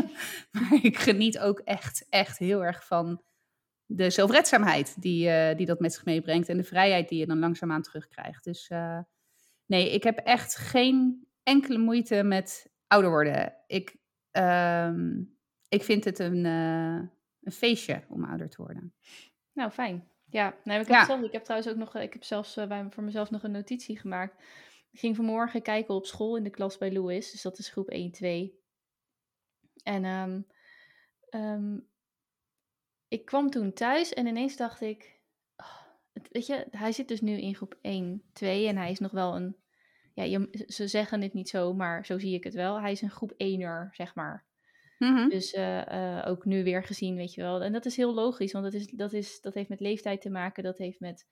maar ik geniet ook echt, echt heel erg van de zelfredzaamheid die, uh, die dat met zich meebrengt. En de vrijheid die je dan langzaamaan terugkrijgt. Dus uh, nee, ik heb echt geen enkele moeite met ouder worden. Ik, uh, ik vind het een, uh, een feestje om ouder te worden. Nou, fijn. Ja, nee, ik, heb ja. Zelf, ik heb trouwens ook nog, ik heb zelfs uh, voor mezelf nog een notitie gemaakt. Ik ging vanmorgen kijken op school in de klas bij Louis, dus dat is groep 1, 2. En um, ehm, ik kwam toen thuis en ineens dacht ik, oh, het, weet je, hij zit dus nu in groep 1, 2 en hij is nog wel een, ja, je, ze zeggen het niet zo, maar zo zie ik het wel. Hij is een groep 1er, zeg maar. Mhm. Dus eh, eh, ook nu weer gezien, weet je wel. En dat is heel logisch, want dat, is, dat, is, dat heeft met leeftijd te maken, dat heeft met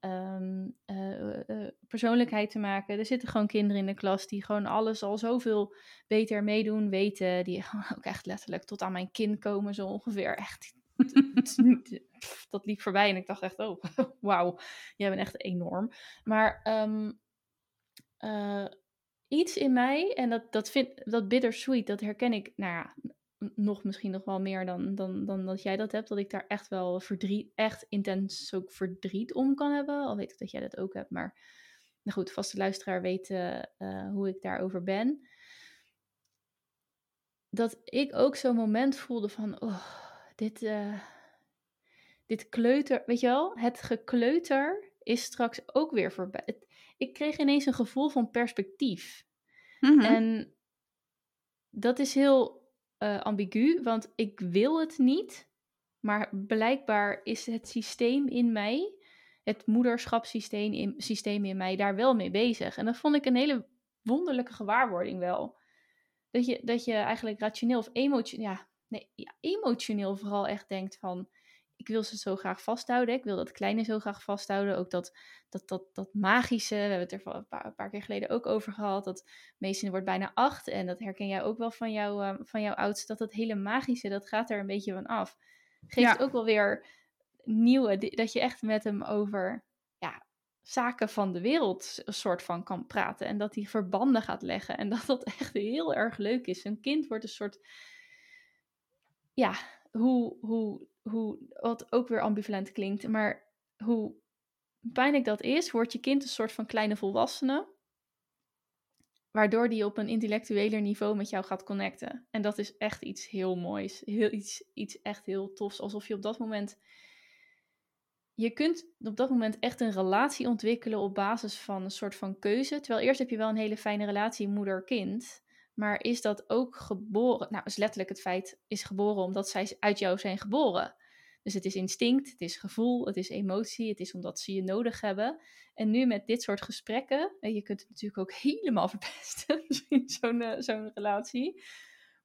eh, persoonlijkheid te maken. Er zitten gewoon kinderen in de klas die gewoon alles al zoveel beter meedoen, weten. Die ook echt letterlijk tot aan mijn kin komen, zo ongeveer. Echt, dat liep voorbij en ik dacht echt, oh, wauw, jij bent echt enorm. Maar ehm, eh, iets in mij, en dat, dat, vind, dat bittersweet, dat herken ik, nou ja, nog misschien nog wel meer dan, dan, dan dat jij dat hebt. Dat ik daar echt wel verdriet, echt intens ook verdriet om kan hebben. Al weet ik dat jij dat ook hebt, maar nou goed, vaste luisteraar weet eh, eh, hoe ik daarover ben. Dat ik ook zo'n moment voelde van, oh, dit, eh, dit kleuter, weet je wel, het gekleuter is straks ook weer voorbij. Ik kreeg ineens een gevoel van perspectief. Mhm. En dat is heel eh, ambigu, want ik wil het niet. Maar blijkbaar is het systeem in mij, het moederschapssysteem in, systeem in mij, daar wel mee bezig. En dat vond ik een hele wonderlijke gewaarwording wel. Dat je, dat je eigenlijk rationeel of emotioneel, ja, nee, ja, emotioneel vooral echt denkt van... Ik wil ze zo graag vasthouden. Ik wil dat kleine zo graag vasthouden. Ook dat, dat, dat, dat magische. We hebben het er een paar, een paar keer geleden ook over gehad. Dat Mason wordt bijna acht. En dat herken jij ook wel van, jou, eh, van jouw oudste. Dat dat hele magische, dat gaat er een beetje van af. Geeft Ja. ook wel weer nieuwe... Dat je echt met hem over ja, zaken van de wereld een soort van kan praten. En dat hij verbanden gaat leggen. En dat dat echt heel erg leuk is. Een kind wordt een soort... Ja, hoe, hoe, hoe, wat ook weer ambivalent klinkt, maar hoe pijnlijk dat is, wordt je kind een soort van kleine volwassene, waardoor die op een intellectueler niveau met jou gaat connecten. En dat is echt iets heel moois, heel, iets, iets echt heel tofs, alsof je op dat moment, je kunt op dat moment echt een relatie ontwikkelen op basis van een soort van keuze, terwijl eerst heb je wel een hele fijne relatie moeder-kind, maar is dat ook geboren? Nou, is letterlijk het feit is geboren omdat zij uit jou zijn geboren. Dus het is instinct, het is gevoel, het is emotie, het is omdat ze je nodig hebben. En nu met dit soort gesprekken, en je kunt het natuurlijk ook helemaal verpesten, misschien zo'n eh, zo'n relatie.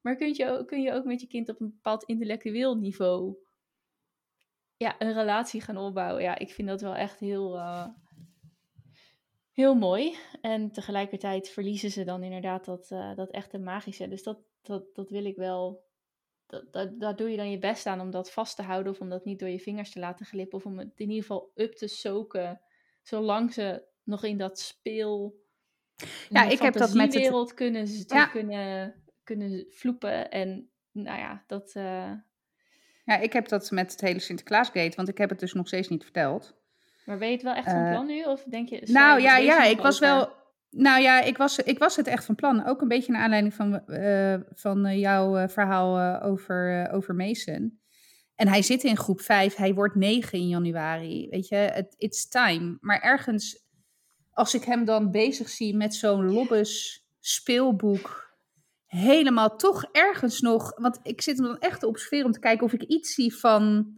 Maar kun je, ook, kun je ook met je kind op een bepaald intellectueel niveau ja, een relatie gaan opbouwen. Ja, ik vind dat wel echt heel, eh, heel mooi. En tegelijkertijd verliezen ze dan inderdaad dat, eh, dat echte magische. Dus dat, dat, dat wil ik wel. Dat, dat, daar doe je dan je best aan om dat vast te houden. Of om dat niet door je vingers te laten glippen. Of om het in ieder geval up te soken. Zolang ze nog in dat speel. Ja, ik heb dat met het- fantasiewereld kunnen, ze- Ja. kunnen, kunnen vloepen. En nou ja, dat. eh, Ja, ik heb dat met het hele Sinterklaasgate, want ik heb het dus nog steeds niet verteld. Maar ben je het wel echt van Eh, plan nu? Of denk je. Nou ja, ja, ik was over? wel. Nou ja, ik was, ik was het echt van plan. Ook een beetje naar aanleiding van, eh, van eh, jouw verhaal over, over Mason. En hij zit in groep 5, hij wordt 9 in januari. Weet je, het it's time. Maar ergens, als ik hem dan bezig zie met zo'n lobbes speelboek. Helemaal toch ergens nog. Want ik zit hem dan echt te observeren om te kijken of ik iets zie van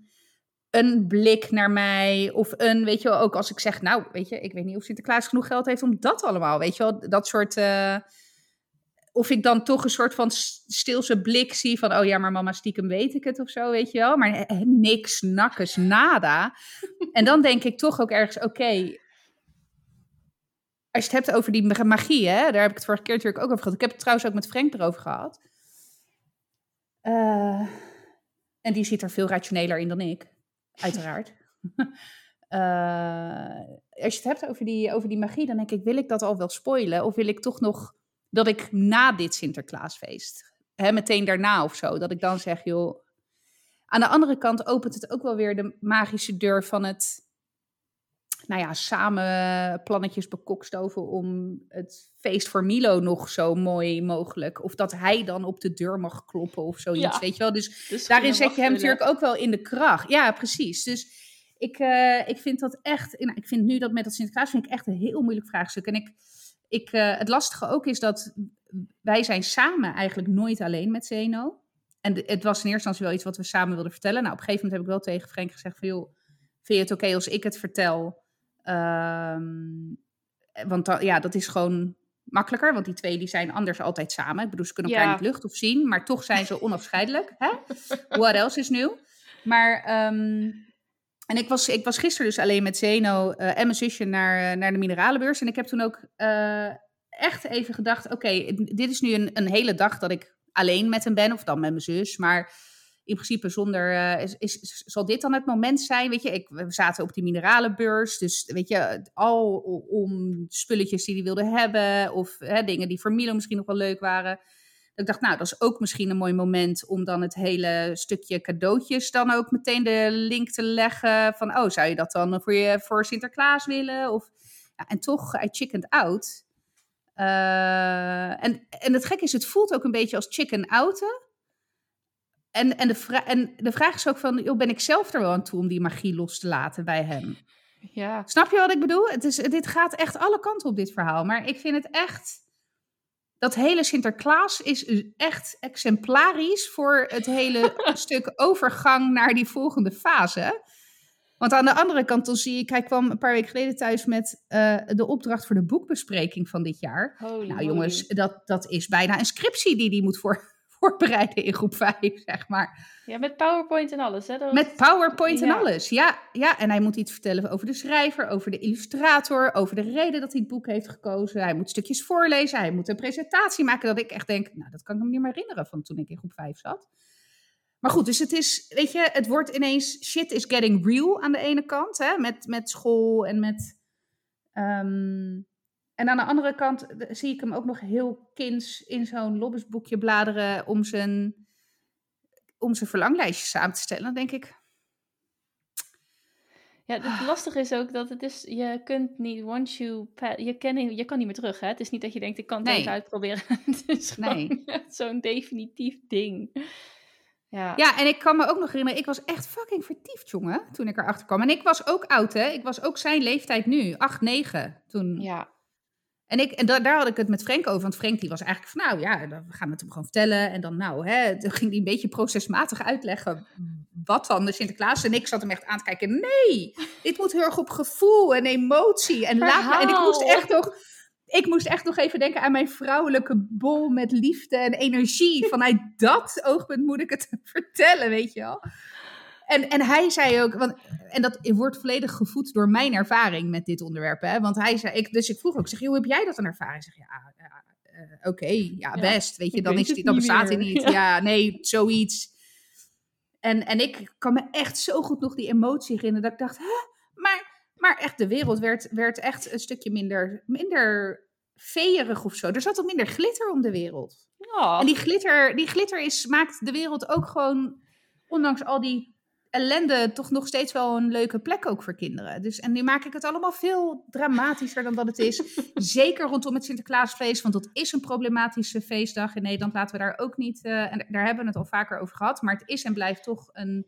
een blik naar mij. Of een, weet je wel, ook als ik zeg, nou, weet je, ik weet niet of Sinterklaas genoeg geld heeft om dat allemaal, weet je wel, dat soort. eh, of ik dan toch een soort van stilse blik zie van, oh ja, maar mama, stiekem weet ik het of zo, weet je wel. Maar eh, niks, nakkes, nada. En dan denk ik toch ook ergens, oké. als je het hebt over die ma- magie, hè, daar heb ik het vorige keer natuurlijk ook over gehad. Ik heb het trouwens ook met Frank erover gehad. Eh, en die zit er veel rationeler in dan ik, uiteraard. Eh, als je het hebt over die, over die magie, dan denk ik, wil ik dat al wel spoilen? Of wil ik toch nog dat ik na dit Sinterklaasfeest, hè, meteen daarna of zo, dat ik dan zeg, joh... Aan de andere kant opent het ook wel weer de magische deur van het, nou ja, samen plannetjes bekokstoven om het feest voor Milo nog zo mooi mogelijk. Of dat hij dan op de deur mag kloppen of zoiets, Ja. weet je wel. Dus Dus daarin zet je hem natuurlijk ook wel in de kracht. Ja, precies. Dus ik, eh, ik vind dat echt, nou, ik vind nu dat met dat Sinterklaas vind ik echt een heel moeilijk vraagstuk. En ik, ik, eh, het lastige ook is dat wij zijn samen eigenlijk nooit alleen met Zeno. en het was in eerste instantie wel iets wat we samen wilden vertellen. Nou, op een gegeven moment heb ik wel tegen Frank gezegd van, joh, vind je het oké als ik het vertel? Ehm, want dan, ja, dat is gewoon makkelijker, want die twee die zijn anders altijd samen. Ik bedoel, ze kunnen elkaar Ja. niet lucht of zien, maar toch zijn ze onafscheidelijk. Hè? What else is nieuw? Maar, ehm, en ik was, ik was gisteren dus alleen met Zeno eh, en mijn zusje naar, eh, naar de mineralenbeurs. En ik heb toen ook eh, echt even gedacht, oké, dit is nu een, een hele dag dat ik alleen met hem ben, of dan met mijn zus. Maar in principe zonder, eh, is, is, zal dit dan het moment zijn? Weet je, ik, we zaten op die mineralenbeurs, dus weet je, al om spulletjes die hij wilde hebben, of hè, dingen die voor Milo misschien nog wel leuk waren. Ik dacht, nou, dat is ook misschien een mooi moment om dan het hele stukje cadeautjes dan ook meteen de link te leggen van, oh, zou je dat dan voor, je, voor Sinterklaas willen? Of, ja, en toch, I chickened out. Eh, en, en het gekke is, het voelt ook een beetje als chicken outen. En, en, de vra- en de vraag is ook van, joh, ben ik zelf er wel aan toe om die magie los te laten bij hem? Ja. Snap je wat ik bedoel? Het is, dit gaat echt alle kanten op dit verhaal. Maar ik vind het echt... Dat hele Sinterklaas is echt exemplarisch voor het hele stuk overgang naar die volgende fase. Want aan de andere kant, dan zie ik, hij kwam een paar weken geleden thuis met eh, de opdracht voor de boekbespreking van dit jaar. Holy Nou jongens, dat, dat is bijna een scriptie die hij moet voor, voorbereiden in groep 5, zeg maar. Ja, met PowerPoint en alles, hè? Dat was- Met PowerPoint en alles. Ja, ja, en hij moet iets vertellen over de schrijver, over de illustrator, over de reden dat hij het boek heeft gekozen. Hij moet stukjes voorlezen, hij moet een presentatie maken. Dat ik echt denk, nou, dat kan ik me niet meer herinneren van toen ik in groep 5 zat. Maar goed, dus het is, weet je, het wordt ineens, shit is getting real aan de ene kant, hè, met, met school en met... ehm, en aan de andere kant eh, zie ik hem ook nog heel kinds in zo'n lobbesboekje bladeren om zijn, om zijn verlanglijstje samen te stellen. Dan denk ik, Ja, het lastige is ook dat het is, je kunt niet, once you, je, kan niet, je kan niet meer terug, hè? Het is niet dat je denkt, ik kan het Nee. even uitproberen. het is gewoon Nee. zo'n definitief ding. Ja. Ja, en ik kan me ook nog herinneren, ik was echt fucking vertiefd, jongen, toen ik erachter kwam. En ik was ook oud, hè. Ik was ook zijn leeftijd nu, 8, 9, toen. ja. En, ik, en da- daar had ik het met Frank over, want Frank die was eigenlijk van, nou ja, dan- we gaan het hem gewoon vertellen. En dan, nou, hè, toen ging hij een beetje procesmatig uitleggen wat dan de Sinterklaas. En ik zat hem echt aan te kijken, nee, dit moet heel erg op gevoel en emotie. En, laat me, en ik moest echt nog... Ik moest echt nog even denken aan mijn vrouwelijke bol met liefde en energie. Vanuit dat oogpunt moet ik het vertellen, weet je wel. En, en hij zei ook, want, en dat wordt volledig gevoed door mijn ervaring met dit onderwerp. Hè? Want hij zei, ik, dus ik vroeg ook, ik zeg, joh, hoe heb jij dat een ervaring? Ik zeg, ja, ja eh, oké, ja, Ja, best. Weet je, dan, is dan bestaat hij niet. Ja. Ja. nee, zoiets. En, en ik kan me echt zo goed nog die emotie herinneren, dat ik dacht, hè? Maar, maar echt, de wereld werd, werd echt een stukje minder, minder veerig of zo. Er zat ook minder glitter om de wereld. En die glitter, die glitter is, maakt de wereld ook gewoon, ondanks al die ellende, toch nog steeds wel een leuke plek ook voor kinderen. Dus, en nu maak ik het allemaal veel dramatischer dan dat het is. Zeker rondom het Sinterklaasfeest, want dat is een problematische feestdag in Nederland. Laten we daar ook niet, eh, en daar hebben we het al vaker over gehad. Maar het is en blijft toch een,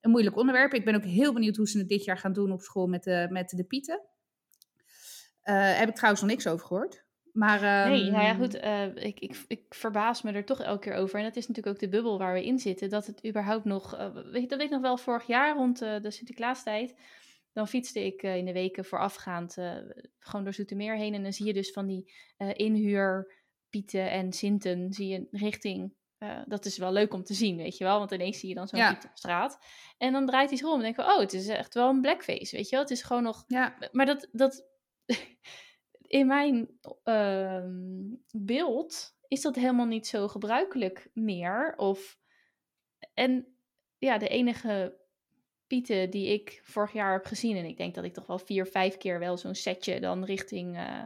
een moeilijk onderwerp. Ik ben ook heel benieuwd hoe ze het dit jaar gaan doen op school met de, met de pieten. Eh heb ik trouwens nog niks over gehoord. Maar, Nee, nou ja, ehm, goed. eh, ik, ik, ik verbaas me er toch elke keer over. En dat is natuurlijk ook de bubbel waar we in zitten. Dat het überhaupt nog. eh, weet, je, dat weet ik nog wel vorig jaar rond eh, de Sinterklaastijd. Dan fietste ik in de weken voorafgaand gewoon door Zoetermeer heen. En dan zie je dus van die eh inhuur Pieten en Sinten zie je richting. dat is wel leuk om te zien, weet je wel. Want ineens zie je dan zo'n Ja. Piet op straat. En dan draait hij zich om en denken we, oh, het is echt wel een blackface, weet je wel. Het is gewoon nog Ja, maar dat, dat in mijn ehm, beeld is dat helemaal niet zo gebruikelijk meer. Of, en ja, de enige pieten die ik vorig jaar heb gezien, en ik denk dat ik toch wel vier, vijf keer wel zo'n setje dan richting eh,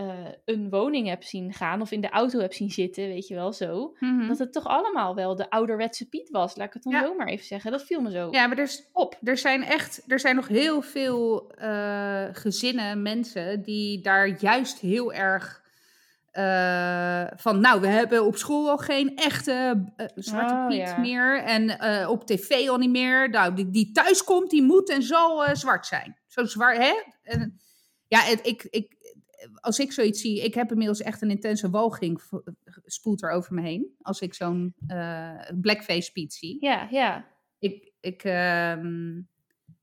eh, een woning heb zien gaan, of in de auto heb zien zitten, weet je wel zo. mhm. Dat het toch allemaal wel de ouderwetse Piet was, laat ik het dan Ja. zo maar even zeggen. Dat viel me zo ja maar er, is, op. er zijn echt, er zijn nog heel veel eh, gezinnen, mensen die daar juist heel erg eh, van, nou, we hebben op school al geen echte zwarte Oh, Piet ja. meer en op tv al niet meer. Nou, die, die thuis komt, die moet en zal zwart zijn. Zo zwart, hè? En, ja, het, ik, ik, als ik zoiets zie, ik heb inmiddels echt een intense walging v- spoelt er over me heen. Als ik zo'n eh, blackface Piet zie. Ja, ja. Ik, ik, ehm,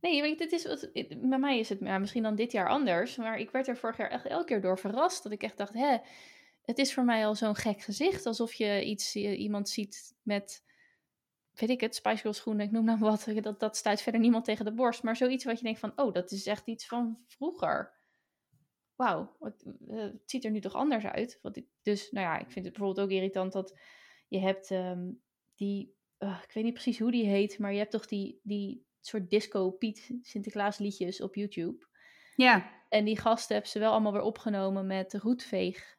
Nee, weet dit is, wat- bij mij is het ja, misschien dan dit jaar anders. Maar ik werd er vorig jaar echt elke keer door verrast. Dat ik echt dacht, hè, het is voor mij al zo'n gek gezicht. Alsof je iets, iemand ziet met, weet ik het, Spice Girls schoenen, ik noem nou wat. Dat, dat stuit verder niemand tegen de borst. Maar zoiets wat je denkt van, oh, dat is echt iets van vroeger. Wauw, eh, het ziet er nu toch anders uit. Ik, dus, nou ja, ik vind het bijvoorbeeld ook irritant dat je hebt ehm, die, eh, ik weet niet precies hoe die heet, maar je hebt toch die, die soort disco Piet Sinterklaas liedjes op YouTube. ja, En die gasten hebben ze wel allemaal weer opgenomen met de roetveeg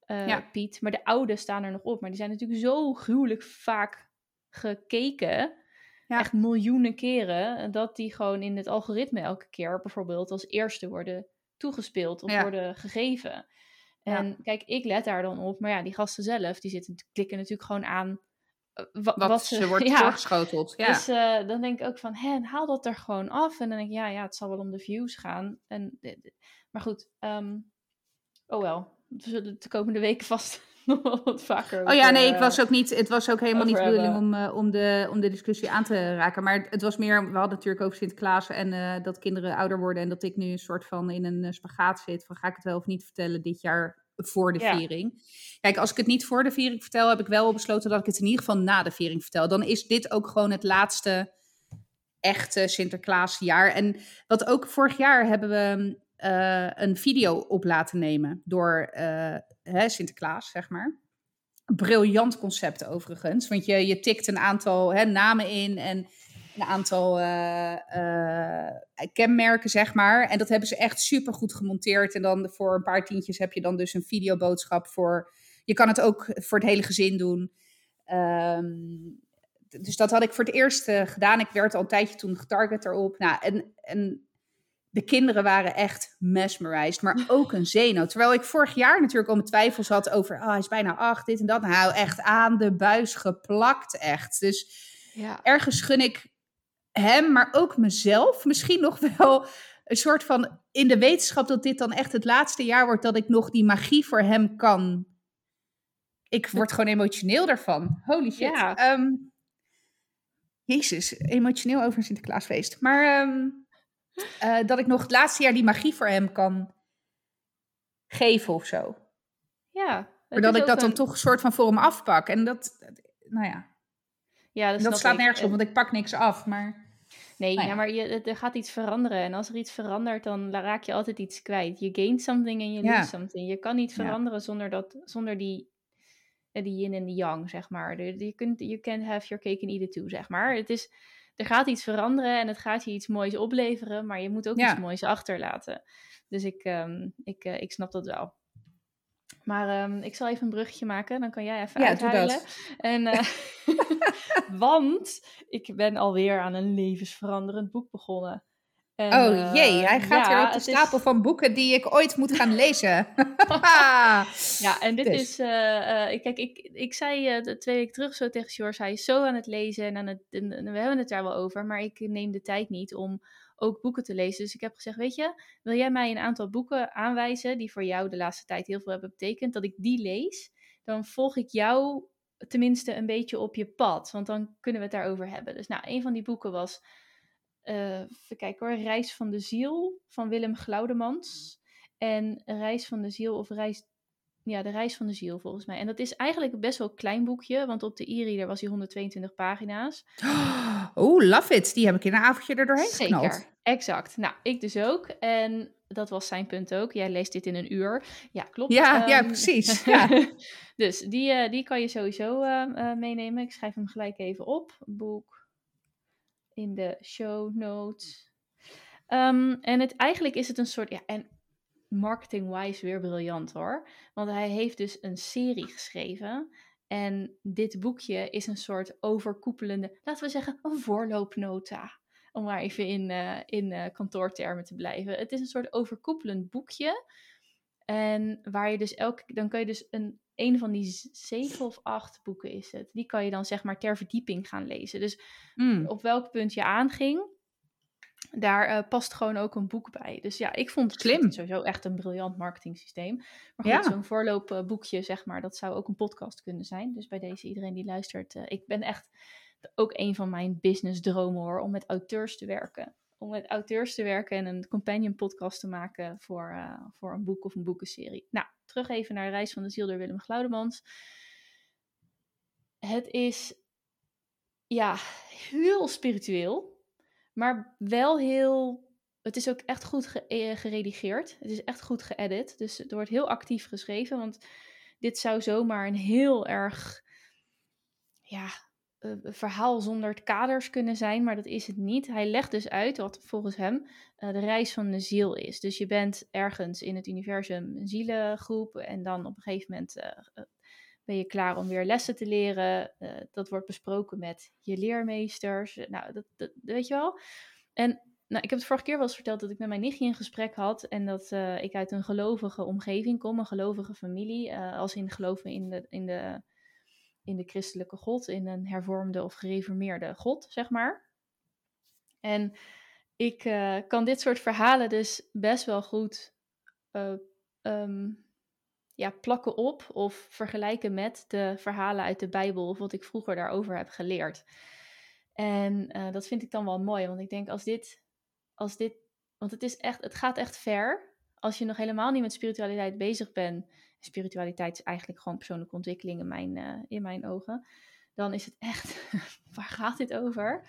eh, Ja. Piet. Maar de oude staan er nog op. Maar die zijn natuurlijk zo gruwelijk vaak gekeken. Ja. Echt miljoenen keren. Dat die gewoon in het algoritme elke keer bijvoorbeeld als eerste worden toegespeeld of Ja. worden gegeven. Ja. En kijk, ik let daar dan op. Maar ja, die gasten zelf, die zitten klikken natuurlijk gewoon aan eh, wa- wat, wat ze wordt ja. voorgeschoteld. Ja. Dus eh, dan denk ik ook van, hè, haal dat er gewoon af. En dan denk ik, ja, ja, het zal wel om de views gaan. En, de- maar goed, ehm, oh wel. We zullen de komende weken vast nog wel wat vaker Oh ja, nee, ik eh, was ook niet, het was ook helemaal niet de bedoeling om, eh, om, de, om de discussie aan te raken. Maar het was meer, we hadden natuurlijk over Sinterklaas en eh, dat kinderen ouder worden. En dat ik nu een soort van in een spagaat zit. Van ga ik het wel of niet vertellen dit jaar voor de Ja. viering? Kijk, als ik het niet voor de viering vertel, heb ik wel besloten dat ik het in ieder geval na de viering vertel. Dan is dit ook gewoon het laatste echte Sinterklaasjaar. En wat ook vorig jaar hebben we eh, een video op laten nemen door Sinterklaas, zeg maar. Briljant concept overigens, want je, je tikt een aantal hè, namen in en een aantal eh, eh, kenmerken, zeg maar. En dat hebben ze echt super goed gemonteerd. En dan voor een paar tientjes heb je dan dus een videoboodschap voor. Je kan het ook voor het hele gezin doen. Ehm, dus dat had ik voor het eerst eh, gedaan. Ik werd al een tijdje toen getarget erop. Nou, en, en de kinderen waren echt mesmerized, maar ook een zenuw. Terwijl ik vorig jaar natuurlijk al mijn twijfels had over, ah, hij is bijna acht, dit en dat. Nou, echt aan de buis geplakt, echt. Dus Ja, ergens gun ik hem, maar ook mezelf misschien nog wel een soort van in de wetenschap dat dit dan echt het laatste jaar wordt dat ik nog die magie voor hem kan. Ik word gewoon emotioneel daarvan. Holy shit. Ja. Ehm, Jezus, emotioneel over een Sinterklaasfeest. Maar ehm, eh, dat ik nog het laatste jaar die magie voor hem kan geven of zo. ja. Maar dat ik dat dan toch een soort van voor hem afpak. En dat, nou ja, Ja, dat, dat slaat ik. nergens op, want ik pak niks af. Maar Nee, Nou ja. ja, maar je, er gaat iets veranderen. En als er iets verandert, dan raak je altijd iets kwijt. Je gain something en je Ja. lose something. Je kan niet Ja. veranderen zonder, dat, zonder die, eh, die yin en die yang, zeg maar. Je kunt, you can't have your cake and eat it too, zeg maar. Het is, er gaat iets veranderen en het gaat je iets moois opleveren, maar je moet ook Ja. iets moois achterlaten. Dus ik, ehm, ik, eh, ik snap dat wel. Maar ehm, ik zal even een bruggetje maken, dan kan jij even Ja, doe uithuilen. dat. En, eh, want ik ben alweer aan een levensveranderend boek begonnen. En, oh jee, eh, hij gaat ja, weer op de is- stapel van boeken die ik ooit moet gaan lezen. Ja, en dit Dus. is. eh, eh, kijk, ik, ik zei twee weken terug zo tegen George: hij is zo aan het lezen en, aan het, en, en we hebben het daar wel over, maar ik neem de tijd niet om ook boeken te lezen. Dus ik heb gezegd: Weet je, wil jij mij een aantal boeken aanwijzen die voor jou de laatste tijd heel veel hebben betekend, dat ik die lees? Dan volg ik jou tenminste een beetje op je pad, want dan kunnen we het daarover hebben. Dus nou, een van die boeken was. Eh even kijken hoor, Reis van de Ziel van Willem Glaudemans. En Reis van de Ziel of Reis ja, de reis van de ziel volgens mij. En dat is eigenlijk een best wel klein boekje, want op de e-reader was hij 122 pagina's. Oeh, love it. Die heb ik in een avondje er doorheen Zeker, geknald. exact. Nou, ik dus ook. En dat was zijn punt ook. Jij leest dit in een uur. Ja, klopt. Ja, ja, Ehm, precies. Ja. dus die, eh, die kan je sowieso eh, eh, meenemen. Ik schrijf hem gelijk even op. Boek in de show notes. Ehm, en het, eigenlijk is het een soort... Ja, en marketing-wise weer briljant hoor. Want hij heeft dus een serie geschreven. En dit boekje is een soort overkoepelende, laten we zeggen, een voorloopnota. Om maar even in, eh, in eh, kantoortermen te blijven. Het is een soort overkoepelend boekje. En waar je dus elke, dan kan je dus een, een van die zeven of acht boeken is het. Die kan je dan zeg maar ter verdieping gaan lezen. Dus Mm. op welk punt je aanging. daar eh, past gewoon ook een boek bij. Dus ja, ik vond het Slim. sowieso echt een briljant marketing systeem. Maar goed, Ja. zo'n voorloopboekje, zeg maar, dat zou ook een podcast kunnen zijn. Dus bij deze iedereen die luistert, eh, ik ben echt ook een van mijn business dromen hoor, om met auteurs te werken. Om met auteurs te werken en een companion podcast te maken voor, eh, voor een boek of een boekenserie. Nou, terug even naar Reis van de Ziel door Willem Glaudemans. Het is ja, heel spiritueel, maar wel heel. Het is ook echt goed eh, geredigeerd. Het is echt goed geëdit. Dus het wordt heel actief geschreven. Want dit zou zomaar een heel erg. Ja, eh, verhaal zonder kaders kunnen zijn. Maar dat is het niet. Hij legt dus uit wat volgens hem eh, de reis van de ziel is. Dus je bent ergens in het universum een zielengroep. En dan op een gegeven moment. eh, ben je klaar om weer lessen te leren? Dat wordt besproken met je leermeesters. Nou, dat, dat weet je wel. En nou, ik heb het vorige keer wel eens verteld dat ik met mijn nichtje een gesprek had. En dat ik uit een gelovige omgeving kom, een gelovige familie. als in geloven in de, in, de, in de christelijke God, in een hervormde of gereformeerde God, zeg maar. En ik eh, kan dit soort verhalen dus best wel goed eh, ehm, ja, plakken op of vergelijken met de verhalen uit de Bijbel of wat ik vroeger daarover heb geleerd. En eh, dat vind ik dan wel mooi, want ik denk als dit, als dit, want het is echt, het gaat echt ver. Als je nog helemaal niet met spiritualiteit bezig bent, spiritualiteit is eigenlijk gewoon persoonlijke ontwikkeling in mijn, eh, in mijn ogen, dan is het echt, waar gaat dit over?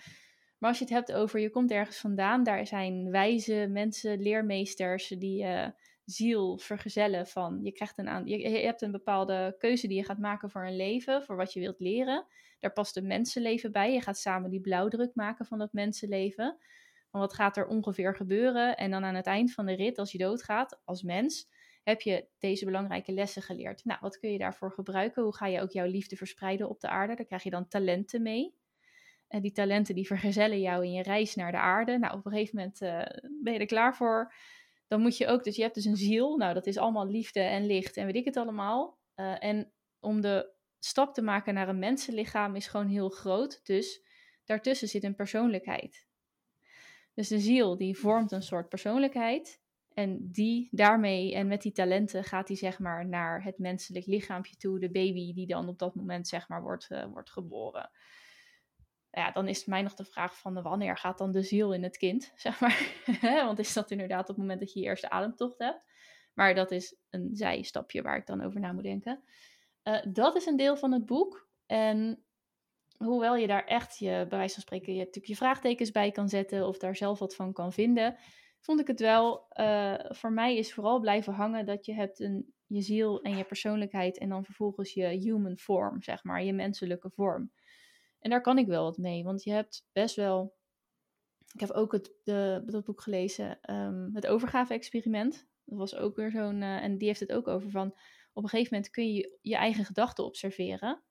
Maar als je het hebt over, je komt ergens vandaan, daar zijn wijze mensen, leermeesters die je ziel vergezellen van, je krijgt een aan, je, hebt een bepaalde keuze die je gaat maken voor een leven, voor wat je wilt leren. Daar past een mensenleven bij. Je gaat samen die blauwdruk maken van dat mensenleven. Wat gaat er ongeveer gebeuren? En dan aan het eind van de rit, als je doodgaat als mens, heb je deze belangrijke lessen geleerd. Nou, wat kun je daarvoor gebruiken? Hoe ga je ook jouw liefde verspreiden op de aarde? Daar krijg je dan talenten mee. En die talenten die vergezellen jou in je reis naar de aarde. Nou, op een gegeven moment uh, ben je er klaar voor. Dan moet je ook, dus je hebt dus een ziel. Nou, dat is allemaal liefde en licht en weet ik het allemaal. Uh, en om de stap te maken naar een mensenlichaam is gewoon heel groot. Dus daartussen zit een persoonlijkheid. Dus de ziel die vormt een soort persoonlijkheid. En die daarmee en met die talenten gaat hij zeg maar naar het menselijk lichaampje toe. De baby die dan op dat moment zeg maar wordt, uh, wordt geboren. Ja, dan is mij nog de vraag van wanneer gaat dan de ziel in het kind, zeg maar. Want is dat inderdaad op het moment dat je je eerste ademtocht hebt. Maar dat is een zijstapje waar ik dan over na moet denken. Uh, dat is een deel van het boek. En hoewel je daar echt je, bij wijze van spreken, je, natuurlijk je vraagtekens bij kan zetten of daar zelf wat van kan vinden, vond ik het wel, uh, voor mij is vooral blijven hangen dat je hebt een, je ziel en je persoonlijkheid en dan vervolgens je human form, zeg maar, je menselijke vorm. En daar kan ik wel wat mee, want je hebt best wel, ik heb ook het, de, dat boek gelezen, um, het overgave-experiment. Dat was ook weer zo'n, uh, en die heeft het ook over van, op een gegeven moment kun je je eigen gedachten observeren.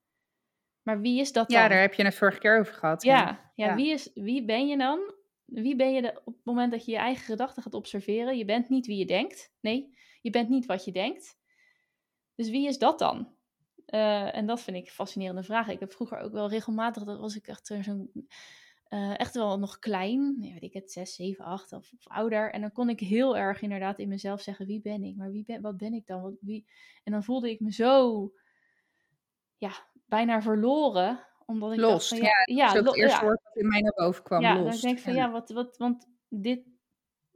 Maar wie is dat dan? Ja, daar heb je het vorige keer over gehad. Ja, ja, ja. Wie, is, wie ben je dan? Wie ben je op het moment dat je je eigen gedachten gaat observeren? Je bent niet wie je denkt. Nee, je bent niet wat je denkt. Dus wie is dat dan? Uh, en dat vind ik een fascinerende vraag. Ik heb vroeger ook wel regelmatig, dat was ik echt zo'n, uh, echt wel nog klein, weet ik het, 6, 7, 8 of, of, ouder. En dan kon ik heel erg inderdaad in mezelf zeggen, wie ben ik? Maar wie ben, wat ben ik dan? Wie? En dan voelde ik me zo, ja, bijna verloren. Omdat ik Los, dacht van, ja, ja, dat is het eerste ja. woord dat in mij naar boven kwam, Ja, los. dan denk ik van ja, wat, wat, want dit,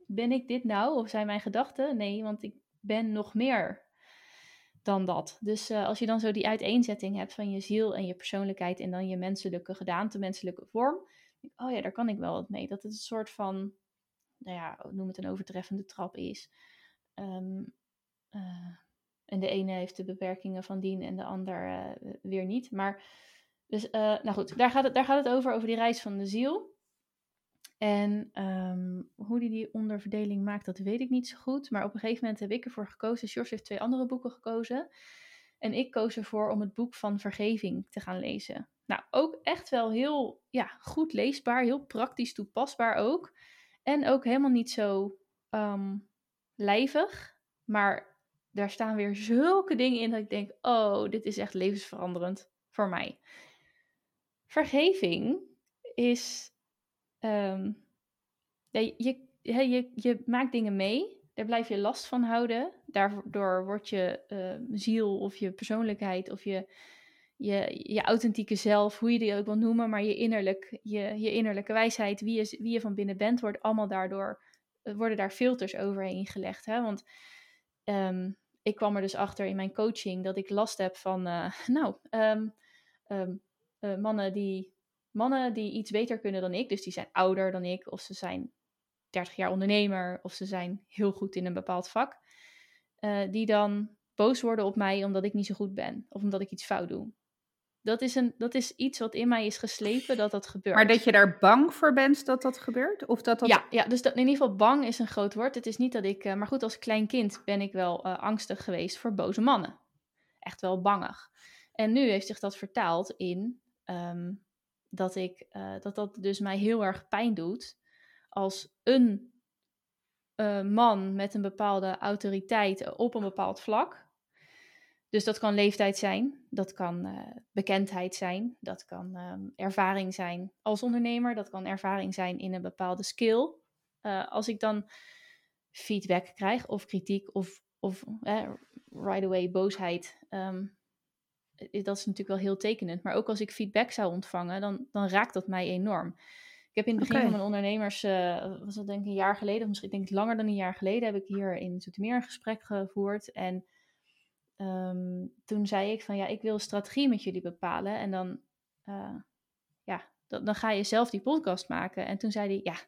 ben ik dit nou? Of zijn mijn gedachten? Nee, want ik ben nog meer dan dat. Dus eh, als je dan zo die uiteenzetting hebt van je ziel en je persoonlijkheid en dan je menselijke gedaante, menselijke vorm. Oh ja, daar kan ik wel wat mee. Dat het een soort van, nou ja, noem het een overtreffende trap is. Ehm, eh, en de ene heeft de beperkingen van dien en de ander eh, weer niet. Maar, dus, eh, nou goed, daar gaat, het, daar gaat het over, over die reis van de ziel. En ehm, hoe die die onderverdeling maakt, dat weet ik niet zo goed. Maar op een gegeven moment heb ik ervoor gekozen. George heeft twee andere boeken gekozen. En ik koos ervoor om het boek van vergeving te gaan lezen. Nou, ook echt wel heel ja, goed leesbaar, heel praktisch toepasbaar ook. En ook helemaal niet zo ehm, lijvig. Maar daar staan weer zulke dingen in dat ik denk: oh, dit is echt levensveranderend voor mij. Vergeving is. ehm, je, je, je maakt dingen mee, daar blijf je last van houden. Daardoor wordt je uh, ziel of je persoonlijkheid of je, je, je authentieke zelf, hoe je die ook wil noemen, maar je, innerlijk, je, je innerlijke wijsheid, wie je, wie je van binnen bent, wordt allemaal daardoor, worden daar filters overheen gelegd. Hè? Want um, ik kwam er dus achter in mijn coaching dat ik last heb van, uh, nou, uh, mannen, die, mannen die iets beter kunnen dan ik, dus die zijn ouder dan ik, of ze zijn 30 jaar ondernemer, of ze zijn heel goed in een bepaald vak, uh, die dan boos worden op mij omdat ik niet zo goed ben, of omdat ik iets fout doe. Dat is, een, dat is iets wat in mij is geslepen dat dat gebeurt. Maar dat je daar bang voor bent dat dat gebeurt? Of dat dat... Ja, ja, dus dat, in ieder geval bang is een groot woord. Het is niet dat ik... Uh, maar goed, als klein kind ben ik wel uh, angstig geweest voor boze mannen. Echt wel bangig. En nu heeft zich dat vertaald in um, dat, ik, uh, dat dat dus mij heel erg pijn doet als een man met een bepaalde autoriteit op een bepaald vlak dus dat kan leeftijd zijn, dat kan uh, bekendheid zijn, dat kan um, ervaring zijn als ondernemer, dat kan ervaring zijn in een bepaalde skill. Als ik dan feedback krijg of kritiek of, of eh, right away boosheid, um, dat is natuurlijk wel heel tekenend. Maar ook als ik feedback zou ontvangen, dan, dan raakt dat mij enorm. Ik heb in het begin okay. van mijn ondernemers, uh, was dat denk ik een jaar geleden, of misschien denk ik langer dan een jaar geleden, heb ik hier in Zoetermeer een gesprek gevoerd. En um, toen zei ik van ja, ik wil strategie met jullie bepalen. En dan, uh, ja, dan, dan, ga je zelf die podcast maken. En toen zei hij, ja,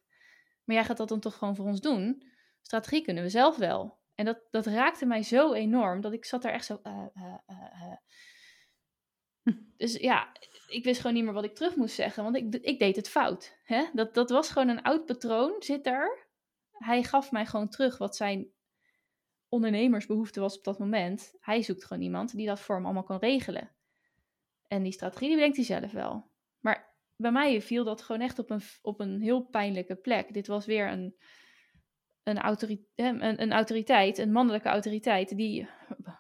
maar jij gaat dat dan toch gewoon voor ons doen? Strategie kunnen we zelf wel. En dat, dat raakte mij zo enorm dat ik zat daar echt zo. Uh, uh, dus ja, ik wist gewoon niet meer wat ik terug moest zeggen, want ik, ik deed het fout. Hè? Dat, dat was gewoon een oud patroon, zit daar. Hij gaf mij gewoon terug wat zijn ondernemersbehoefte was op dat moment. Hij zoekt gewoon iemand die dat voor hem allemaal kan regelen. En die strategie die bedenkt hij zelf wel. Maar bij mij viel dat gewoon echt op een, op een heel pijnlijke plek. Dit was weer een, een, autoriteit, een, een autoriteit, een mannelijke autoriteit, die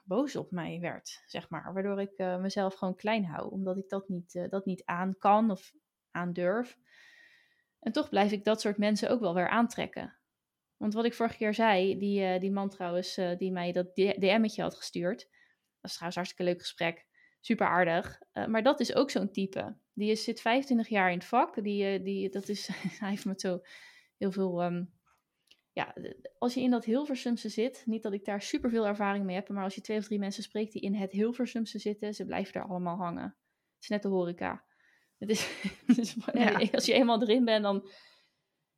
boos op mij werd, zeg maar. Waardoor ik uh, mezelf gewoon klein hou, omdat ik dat niet, uh, dat niet aan kan of aan durf. En toch blijf ik dat soort mensen ook wel weer aantrekken. Want wat ik vorige keer zei, die, uh, die man trouwens, die mij dat DM'tje had gestuurd. Dat is trouwens hartstikke leuk gesprek. Super aardig. Maar dat is ook zo'n type. Die is, zit 25 jaar in het vak. Die, die, dat is, hij heeft met zo heel veel... Um, ja, als je in dat Hilversumse zit, niet dat ik daar super veel ervaring mee heb, maar als je twee of drie mensen spreekt die in het Hilversumse zitten, ze blijven daar allemaal hangen. Het is net de horeca. Het is, het is ja. Als je eenmaal erin bent, dan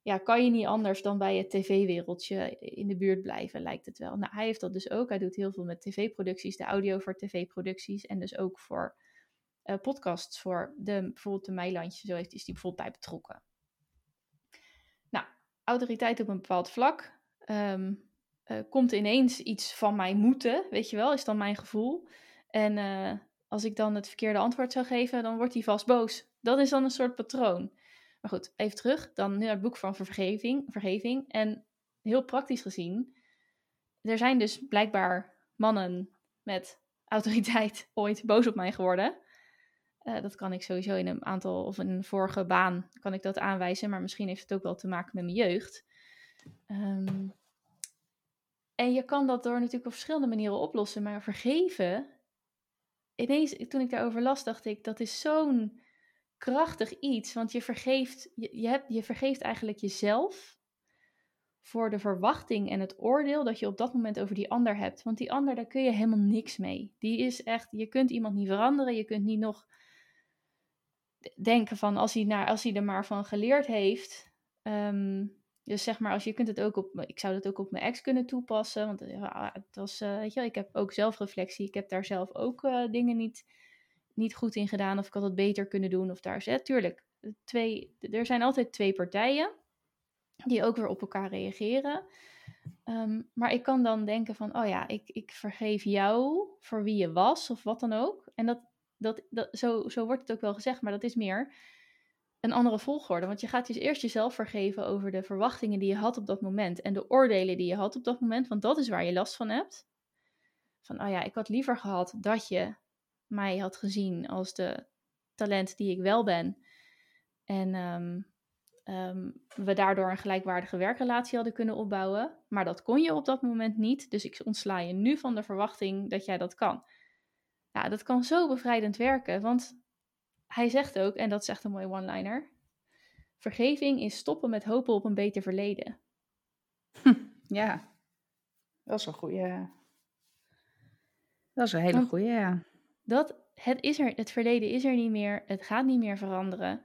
ja, kan je niet anders dan bij het tv-wereldje in de buurt blijven, lijkt het wel. Nou, hij heeft dat dus ook. Hij doet heel veel met tv-producties, de audio voor tv-producties en dus ook voor uh, podcasts voor de, bijvoorbeeld de Meilandje, zo heeft, is die bijvoorbeeld bij betrokken. Autoriteit op een bepaald vlak. Um, uh, komt ineens iets van mij moeten, weet je wel, is dan mijn gevoel. En uh, als ik dan het verkeerde antwoord zou geven, dan wordt hij vast boos. Dat is dan een soort patroon. Maar goed, even terug. Dan naar het boek van vergeving. vergeving. En heel praktisch gezien, er zijn dus blijkbaar mannen met autoriteit ooit boos op mij geworden. Uh, dat kan ik sowieso in een aantal, of in een vorige baan, kan ik dat aanwijzen. Maar misschien heeft het ook wel te maken met mijn jeugd. Um, en je kan dat door natuurlijk op verschillende manieren oplossen. Maar vergeven, ineens toen ik daarover las, dacht ik, dat is zo'n krachtig iets, want je vergeeft, je, je, hebt, je vergeeft eigenlijk jezelf voor de verwachting en het oordeel dat je op dat moment over die ander hebt. Want die ander, daar kun je helemaal niks mee. Die is echt, je kunt iemand niet veranderen, je kunt niet nog denken van als hij, naar, als hij er maar van geleerd heeft. Um, dus zeg maar, als je kunt het ook op, ik zou dat ook op mijn ex kunnen toepassen, want ja, het was, uh, weet je, ik heb ook zelfreflectie, ik heb daar zelf ook uh, dingen niet niet goed in gedaan of ik had het beter kunnen doen of daar zet. Tuurlijk, twee, er zijn altijd twee partijen die ook weer op elkaar reageren. Um, maar ik kan dan denken van, oh ja, ik, ik vergeef jou voor wie je was of wat dan ook. En dat, dat, dat, zo, zo wordt het ook wel gezegd, maar dat is meer een andere volgorde. Want je gaat dus eerst jezelf vergeven over de verwachtingen die je had op dat moment en de oordelen die je had op dat moment, want dat is waar je last van hebt. Van, oh ja, ik had liever gehad dat je mij had gezien als de talent die ik wel ben. En um, ehm, we daardoor een gelijkwaardige werkrelatie hadden kunnen opbouwen. Maar dat kon je op dat moment niet. Dus ik ontsla je nu van de verwachting dat jij dat kan. Ja, dat kan zo bevrijdend werken. Want hij zegt ook, en dat is echt een mooie one-liner. Vergeving is stoppen met hopen op een beter verleden. Ja, dat is een goede. Dat is een hele goede, ja. Dat, het, is er, het verleden is er niet meer, het gaat niet meer veranderen.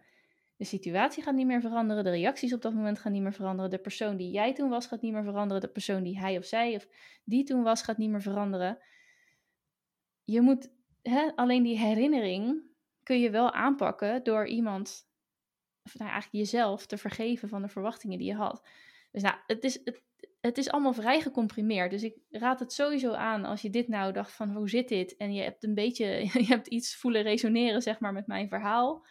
De situatie gaat niet meer veranderen, de reacties op dat moment gaan niet meer veranderen. De persoon die jij toen was gaat niet meer veranderen. De persoon die hij of zij of die toen was gaat niet meer veranderen. Je moet, alleen die herinnering kun je wel aanpakken door iemand, of nou eigenlijk jezelf, te vergeven van de verwachtingen die je had. Dus nou, het is, het, het is allemaal vrij gecomprimeerd. Dus ik raad het sowieso aan als je dit nou dacht van hoe zit dit? En je hebt een beetje, je hebt iets voelen resoneren zeg maar met mijn verhaal.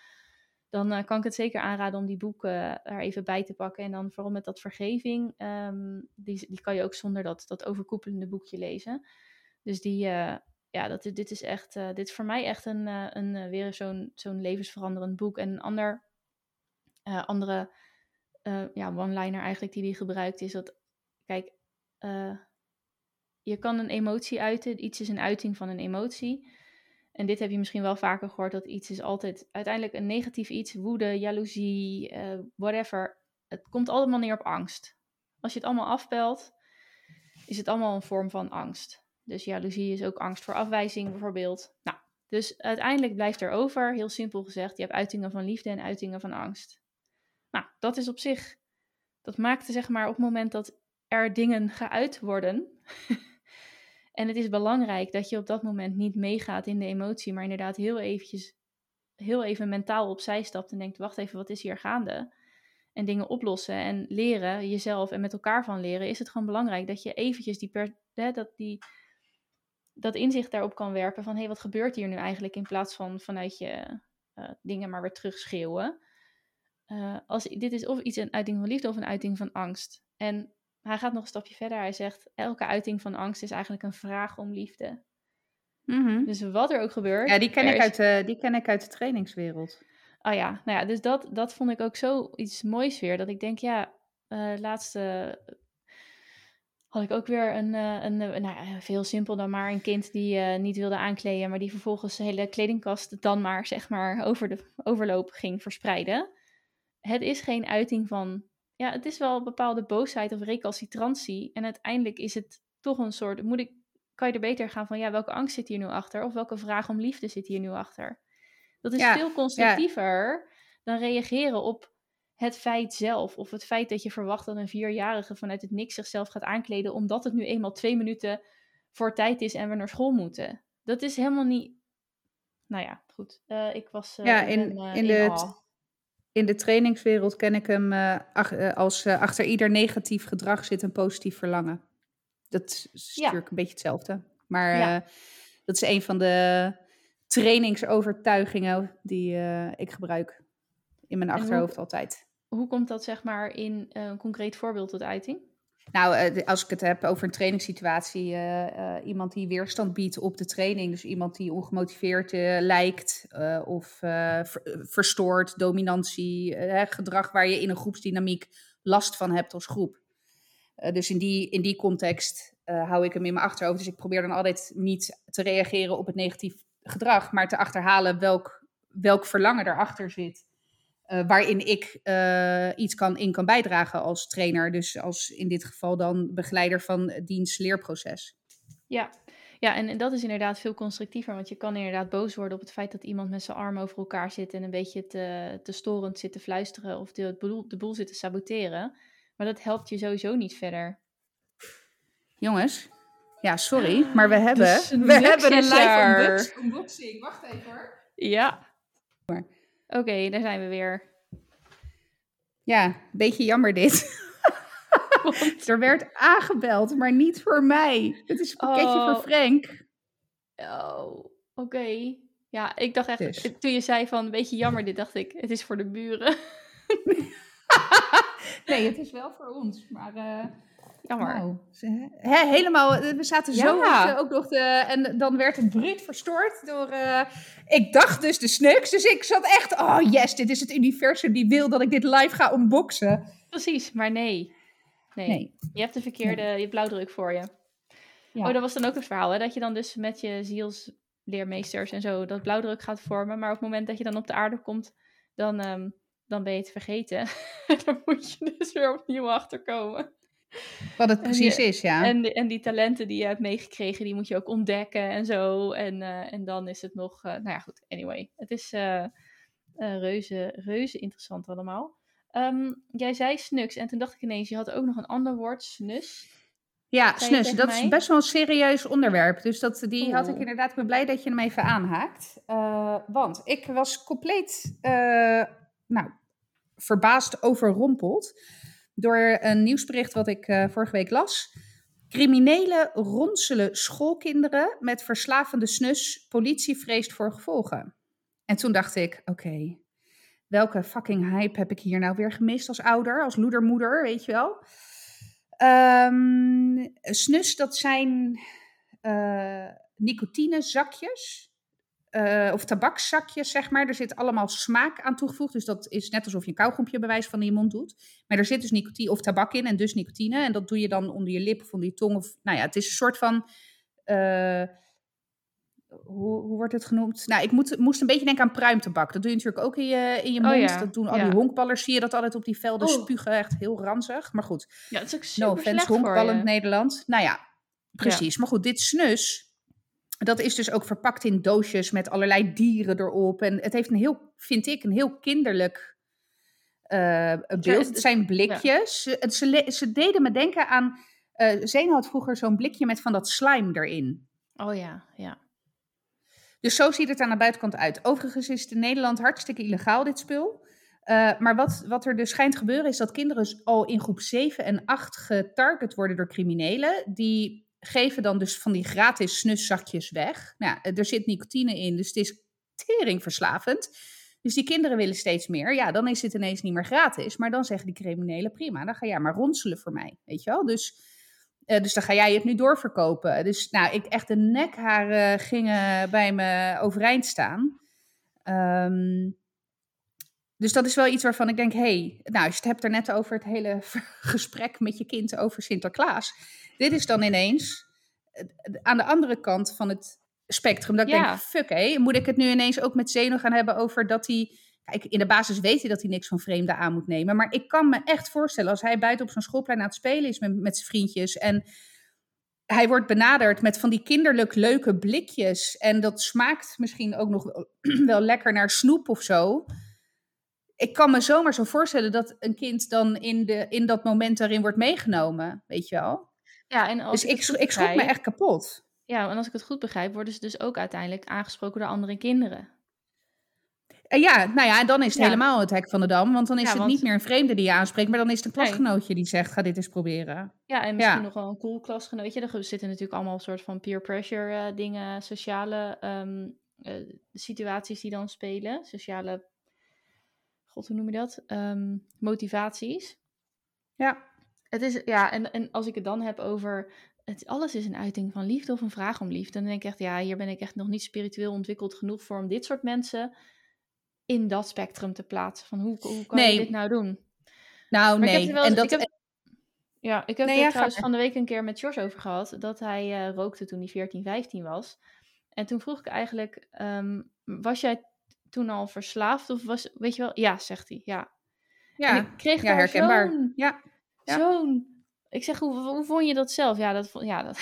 Dan uh, kan ik het zeker aanraden om die boeken uh, er even bij te pakken. En dan vooral met dat vergeving. Um, die, die kan je ook zonder dat, dat overkoepelende boekje lezen. Dus die, uh, ja, dat, dit is echt, dit is voor mij echt een, een, weer zo'n zo'n levensveranderend boek. En een ander, andere ja, one-liner eigenlijk die hij gebruikt is dat Kijk, je kan een emotie uiten. Iets is een uiting van een emotie. En dit heb je misschien wel vaker gehoord, dat iets is altijd uiteindelijk een negatief iets. Woede, jaloezie, whatever. Het komt allemaal neer op angst. Als je het allemaal afpelt, is het allemaal een vorm van angst. Dus jaloezie is ook angst voor afwijzing bijvoorbeeld. Nou, dus uiteindelijk blijft er over, heel simpel gezegd, je hebt uitingen van liefde en uitingen van angst. Nou, dat is op zich, dat maakte zeg maar op het moment dat er dingen geuit worden. en het is belangrijk dat je op dat moment niet meegaat in de emotie, maar inderdaad heel eventjes, heel even mentaal opzij stapt en denkt, wacht even, wat is hier gaande? En dingen oplossen en leren, jezelf en met elkaar van leren, is het gewoon belangrijk dat je eventjes die, per, hè, dat, die dat inzicht daarop kan werpen van, hé, hey, wat gebeurt hier nu eigenlijk? In plaats van vanuit je uh, dingen maar weer terugschreeuwen. Uh, als, dit is of iets een uiting van liefde of een uiting van angst. En hij gaat nog een stapje verder. Hij zegt: elke uiting van angst is eigenlijk een vraag om liefde. Mm -hmm. Dus wat er ook gebeurt. Ja, die ken, ik, is... uit de, die ken ik uit de trainingswereld. Oh ja, nou ja, dus dat, dat vond ik ook zo iets moois weer. Dat ik denk, ja, uh, laatste had ik ook weer een, uh, een, uh, nou, veel simpel dan maar een kind die uh, niet wilde aankleden, maar die vervolgens de hele kledingkast dan maar, zeg maar, over de overloop ging verspreiden. Het is geen uiting van ja, het is wel een bepaalde boosheid of recalcitrantie. En uiteindelijk is het toch een soort, moet ik, kan je er beter gaan van, ja, welke angst zit hier nu achter? Of welke vraag om liefde zit hier nu achter? Dat is ja, veel constructiever ja. dan reageren op het feit zelf. Of het feit dat je verwacht dat een vierjarige vanuit het niks zichzelf gaat aankleden, omdat het nu eenmaal twee minuten voor tijd is en we naar school moeten. Dat is helemaal niet. Nou ja, goed. Uh, ik was. Uh, ja, in, ben, uh, in, de, in de trainingswereld ken ik hem ach, als achter ieder negatief gedrag zit een positief verlangen. Dat is ja. natuurlijk een beetje hetzelfde. Maar ja. dat is een van de trainingsovertuigingen die ik gebruik in mijn achterhoofd altijd. Hoe komt dat zeg maar in een concreet voorbeeld tot uiting? Nou, uh, als ik het heb over een trainingssituatie, uh, iemand die weerstand biedt op de training, dus iemand die ongemotiveerd lijkt of ver verstoord, dominantie, gedrag waar je in een groepsdynamiek last van hebt als groep. dus in die, in die context hou ik hem in mijn achterhoofd. Dus ik probeer dan altijd niet te reageren op het negatief gedrag, maar te achterhalen welk, welk verlangen erachter zit. Uh, waarin ik uh, iets kan, in kan bijdragen als trainer. Dus als in dit geval dan begeleider van dienst leerproces. Ja, ja en, en, dat is inderdaad veel constructiever. Want je kan inderdaad boos worden op het feit dat iemand met zijn arm over elkaar zit... en een beetje te, te storend zit te fluisteren of de, de, boel, de boel zit te saboteren. Maar dat helpt je sowieso niet verder. Jongens, ja, sorry, maar we hebben, dus we hebben een live unboxing. Wacht even hoor. Ja. Oké, okay, daar zijn we weer. Ja, een beetje jammer dit. er werd aangebeld, maar niet voor mij. Het is een pakketje oh. voor Frank. Oh, oké. Okay. Ja, ik dacht echt, dus. toen je zei van een beetje jammer dit, dacht ik, het is voor de buren. nee, het is wel voor ons, maar... Uh, Jammer. Helemaal, eh, we zaten zo Ja. eh, ook nog de, en dan werd het bruut verstoord door, eh, ik dacht dus de snuks, dus ik zat echt, oh yes, dit is het universum die wil dat ik dit live ga unboxen. Precies, maar nee. nee. Nee. Je hebt de verkeerde, je hebt blauwdruk voor je. Ja. Oh, dat was dan ook het verhaal, hè? Dat je dan dus met je zielsleermeesters en zo dat blauwdruk gaat vormen. Maar op het moment dat je dan op de aarde komt, dan, ehm, dan ben je het vergeten. dan moet je dus weer opnieuw achterkomen. Wat het precies je- is, ja. En, die- en die talenten die je hebt meegekregen, die moet je ook ontdekken en zo. En, eh, en dan is het nog, eh, nou ja goed, anyway. Het is eh, reuze, reuze interessant allemaal. Ehm, jij zei snuks en toen dacht ik ineens, je had ook nog een ander woord, snus. Ja, snus, dat mij? is best wel een serieus onderwerp. Dus dat, die had ik inderdaad, ik ben blij dat je hem even aanhaakt. Want ik was compleet, nou, verbaasd overrompeld door een nieuwsbericht wat ik eh, vorige week las. Criminelen ronselen schoolkinderen met verslavende snus. Politie vreest voor gevolgen. En toen dacht ik, oké, welke fucking hype heb ik hier nou weer gemist als ouder, als loedermoeder, weet je wel? Ehm, snus, dat zijn eh nicotinezakjes. Eh, of tabakzakjes, zeg maar. Er zit allemaal smaak aan toegevoegd. Dus dat is net alsof je een kauwgompje bewijs van in je mond doet. Maar er zit dus nicotine of tabak in en dus nicotine. En dat doe je dan onder je lip of onder je tong. Of, nou ja, het is een soort van... eh, hoe, hoe wordt het genoemd? Nou, ik moet, moest een beetje denken aan pruimtabak. Dat doe je natuurlijk ook in je, in je Oh mond. ja, Dat doen al ja. die honkballers. Zie je dat altijd op die velden Oeh. spugen. Echt heel ranzig. Maar goed, Ja, het is ook no super offense, slecht voor honkballend. Nederland. Nou ja, precies. Maar goed, dit snus, dat is dus ook verpakt in doosjes met allerlei dieren erop. En het heeft een heel, vind ik, een heel kinderlijk eh, beeld. het- zijn blikjes. Ze, deden me denken aan... eh Zeno had vroeger zo'n blikje met van dat slime erin. Oh ja, ja. Dus zo ziet het aan de buitenkant uit. Overigens is het in Nederland hartstikke illegaal, dit spul. Eh, maar wat, wat er dus schijnt gebeuren, is dat kinderen al in groep 7 en 8 getarget worden door criminelen. Die geven dan dus van die gratis snuszakjes weg. Nou, ja, er zit nicotine in, dus het is teringverslavend. Dus die kinderen willen steeds meer. Ja, dan is het ineens niet meer gratis. Maar dan zeggen die criminelen, prima, dan ga jij maar ronselen voor mij. Weet je wel? Dus, eh, dus dan ga jij het nu doorverkopen. Dus nou, ik echt de nekharen gingen bij me overeind staan. Ehm, dus dat is wel iets waarvan ik denk, hé, hey, nou, als je het hebt er net over het hele gesprek met je kind over Sinterklaas. Dit is dan ineens eh, aan de andere kant van het spectrum. Dat ik Ja. denk, fuck hé, moet ik het nu ineens ook met Zeno gaan hebben over dat hij... Kijk, in de basis weet hij dat hij niks van vreemden aan moet nemen. Maar ik kan me echt voorstellen, als hij buiten op zo'n schoolplein aan het spelen is met, met zijn vriendjes... en hij wordt benaderd met van die kinderlijk leuke blikjes... en dat smaakt misschien ook nog wel, wel lekker naar snoep of zo... Ik kan me zomaar zo voorstellen dat een kind dan in, de, in dat moment daarin wordt meegenomen, weet je wel. Ja, en als Dus ik, ik, ik schrok me echt kapot. Ja, en als ik het goed begrijp, worden ze dus ook uiteindelijk aangesproken door andere kinderen. En ja, nou ja, en dan is het Ja. helemaal het hek van de dam. Want dan is Ja, het want- niet meer een vreemde die je aanspreekt, maar dan is het een klasgenootje die zegt, ga dit eens proberen. Ja, en misschien Ja. nog wel een cool klasgenootje. Er zitten natuurlijk allemaal een soort van peer pressure eh, dingen, sociale ehm, eh, situaties die dan spelen. Sociale, god, hoe noem je dat? Ehm, motivaties. Ja. Het is, ja, en, en als ik het dan heb over, het, alles is een uiting van liefde of een vraag om liefde. Dan denk ik echt, ja, hier ben ik echt nog niet spiritueel ontwikkeld genoeg voor om dit soort mensen in dat spectrum te plaatsen. Van hoe, hoe kan Nee. je dit nou doen? Nou, Maar ik heb nee. en dat, ik heb- Ja, ik heb Nee, het ja, trouwens van de week een keer met George over gehad. Dat hij eh, rookte toen hij 14, 15 was. En toen vroeg ik eigenlijk, ehm, was jij toen al verslaafd? Of was, weet je wel, ja, zegt hij, ja. En ja, ik kreeg ja, herkenbaar. zo'n, Ja. Ja. zo'n... Ik zeg, hoe, hoe vond je dat zelf? Ja, dat, vond- ja dat,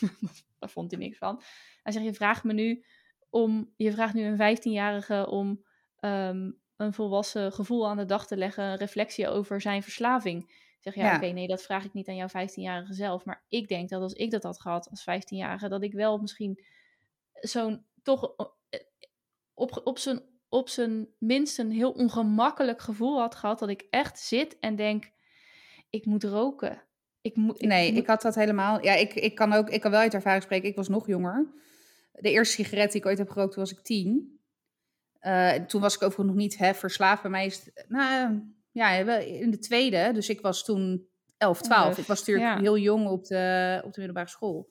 daar vond hij niks van. Hij zegt, je vraagt me nu om, je vraagt nu een 15-jarige om ehm, een volwassen gevoel aan de dag te leggen, een reflectie over zijn verslaving. Ik zeg, ja, Ja. oké, nee, dat vraag ik niet aan jouw 15-jarige zelf. Maar ik denk dat als ik dat had gehad als 15-jarige, dat ik wel misschien zo'n, toch op, op zijn op zijn minst een heel ongemakkelijk gevoel had gehad. Dat ik echt zit en denk, ik moet roken. Ik moet, Nee, moet- ik had dat helemaal. Ja, ik, ik kan ook, ik kan wel uit ervaring spreken. Ik was nog jonger. De eerste sigaret die ik ooit heb gerookt, toen was ik tien. Eh, toen was ik overigens nog niet hè, verslaafd. Bij mij is het, nou ja, in de tweede. Dus ik was toen 11, 12. Elf, Ik was natuurlijk ja. heel jong op de, op de middelbare school.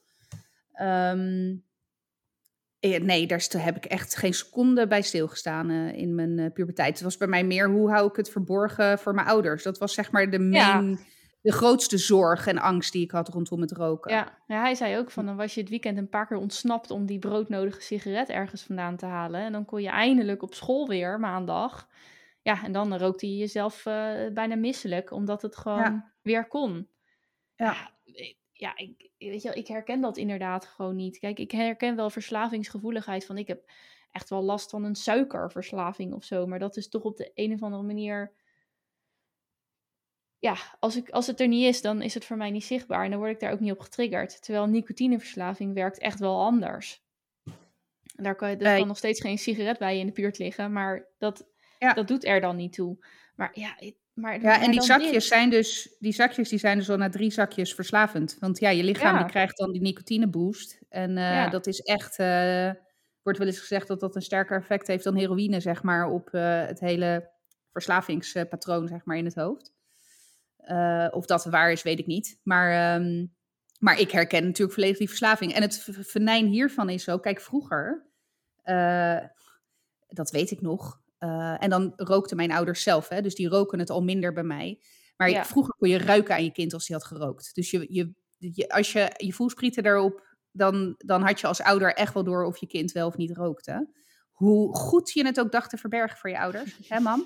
Ehm, eh, nee, daar heb ik echt geen seconde bij stilgestaan eh, in mijn eh, puberteit. Het was bij mij meer, hoe hou ik het verborgen voor mijn ouders? Dat was zeg maar de, Ja. main, de grootste zorg en angst die ik had rondom het roken. Ja, ja, hij zei ook van dan was je het weekend een paar keer ontsnapt om die broodnodige sigaret ergens vandaan te halen. En dan kon je eindelijk op school weer maandag. Ja, en dan rookte je jezelf eh, bijna misselijk, omdat het gewoon Ja. weer kon. Ja. Ja, ik- weet je, wel, ik herken dat inderdaad gewoon niet. Kijk, ik herken wel verslavingsgevoeligheid van ik heb echt wel last van een suikerverslaving of zo. Maar dat is toch op de een of andere manier ja, als, ik, als het er niet is, dan is het voor mij niet zichtbaar. En dan word ik daar ook niet op getriggerd. Terwijl nicotineverslaving werkt echt wel anders. Daar kan, er kan nog steeds geen sigaret bij je in de buurt liggen. Maar dat, Ja. dat doet er dan niet toe. Maar ja, ik- maar, Ja, en die zakjes dit. zijn dus, die zakjes die zijn dus al na drie zakjes verslavend. Want ja, je lichaam Ja. die krijgt dan die nicotineboost. En eh, Ja. dat is echt, eh, wordt wel eens gezegd dat dat een sterker effect heeft dan heroïne, zeg maar, op eh, het hele verslavingspatroon, zeg maar, in het hoofd. Of dat waar is, weet ik niet. Maar, ehm, maar ik herken natuurlijk volledig die verslaving. En het venijn hiervan is zo, kijk, vroeger, dat weet ik nog. Eh, en dan rookten mijn ouders zelf, hè, dus die roken het al minder bij mij. Maar Ja. vroeger kon je ruiken aan je kind als hij had gerookt. Dus je, je, je, als je je voelsprieten daarop, dan, dan had je als ouder echt wel door of je kind wel of niet rookte. Hoe goed je het ook dacht te verbergen voor je ouders, hè mam?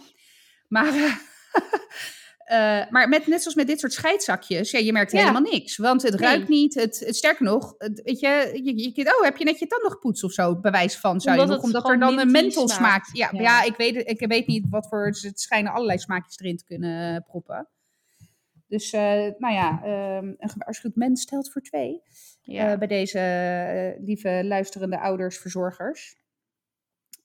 Maar, eh, eh, maar met, net zoals met dit soort scheidzakjes, ja, je merkt Ja. helemaal niks. Want het Nee. ruikt niet. Het, het, sterker nog, het, weet je, je, je oh, heb je net je tanden gepoetst of zo? Bewijs van, zou Omdat je nog, omdat er dan een menthol smaakt. Ja, Ja. ja. ik, weet, ik weet niet wat voor, het schijnen allerlei smaakjes erin te kunnen proppen. Dus, eh, nou ja, ehm, een gewaarschuwd mens stelt voor twee. Ja. eh, bij deze lieve luisterende ouders, verzorgers.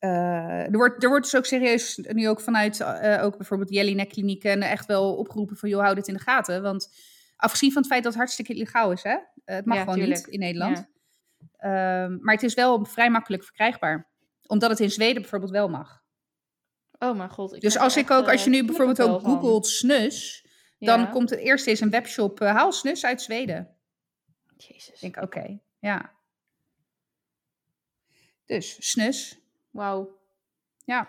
Eh, er, wordt, er wordt dus ook serieus nu ook vanuit eh, ook bijvoorbeeld Jellinek klinieken echt wel opgeroepen van joh, hou dit in de gaten. Want afgezien van het feit dat het hartstikke illegaal is, hè? Het mag Ja, gewoon tuurlijk. niet in Nederland. Ja. Ehm, maar het is wel vrij makkelijk verkrijgbaar. Omdat het in Zweden bijvoorbeeld wel mag. Oh mijn god. Ik Dus als ik ook, als je eh, nu bijvoorbeeld ook googelt snus, dan komt het eerste is een webshop, eh, haal snus uit Zweden. Jezus. Ik denk, oké, ja. Dus snus, Wauw. ja.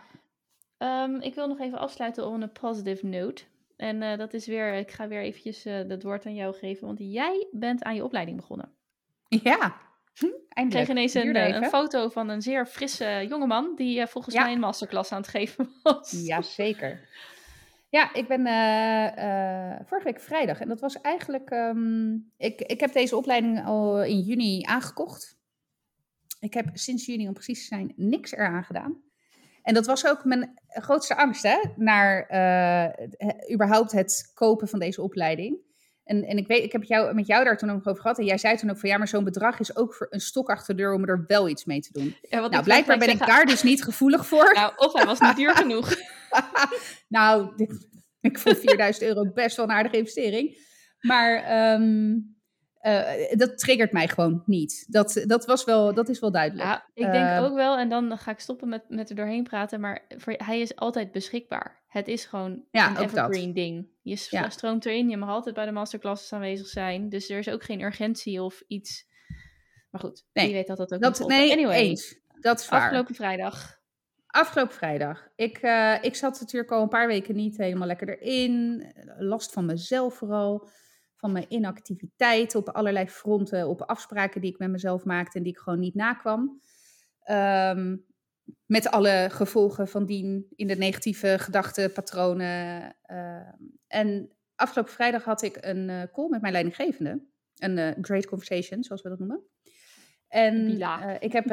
Ehm, ik wil nog even afsluiten op een positive note. En eh, dat is weer, ik ga weer eventjes eh het woord aan jou geven, want jij bent aan je opleiding begonnen. Ja, hm, Ik eindelijk. kreeg ineens een, eh, een foto van een zeer frisse jongeman die volgens Ja. mij een masterclass aan het geven was. Ja, zeker. Ja, ik ben vorige week vrijdag en dat was eigenlijk. ehm, ik, ik heb deze opleiding al in juni aangekocht. Ik heb sinds juni, om precies te zijn, niks eraan gedaan. En dat was ook mijn grootste angst, hè, naar eh, het- eh, überhaupt het kopen van deze opleiding. En, en ik weet, ik heb het jou, met jou daar toen ook over gehad. En jij zei toen ook van ja, maar zo'n bedrag is ook voor een stok achter de deur om er wel iets mee te doen. Ja, Nou, blijkbaar ben ik daar dus niet gevoelig voor. Nou, of hij was niet duur genoeg. nou, dit, ik vond 4000 euro best wel een aardige investering. Maar ehm, eh, dat triggert mij gewoon niet. Dat, dat, was wel, dat is wel duidelijk. Ja, ik denk Eh, ook wel, en dan ga ik stoppen met, met er doorheen praten, maar voor, hij is altijd beschikbaar. Het is gewoon Ja, een evergreen ding. Je Ja. stroomt erin, je mag altijd bij de masterclasses aanwezig zijn, dus er is ook geen urgentie of iets. Maar goed, Nee, wie weet dat dat ook dat, niet nee, Anyway, eens. Dat is waar. afgelopen vrijdag. Afgelopen vrijdag. Ik, eh, ik zat natuurlijk al een paar weken niet helemaal lekker erin. Last van mezelf vooral. Van mijn inactiviteit op allerlei fronten. Op afspraken die ik met mezelf maakte en die ik gewoon niet nakwam. Ehm, met alle gevolgen van dien in de negatieve gedachtenpatronen. Ehm, en afgelopen vrijdag had ik een eh, call met mijn leidinggevende. Een eh, great conversation, zoals we dat noemen. En eh, ik heb...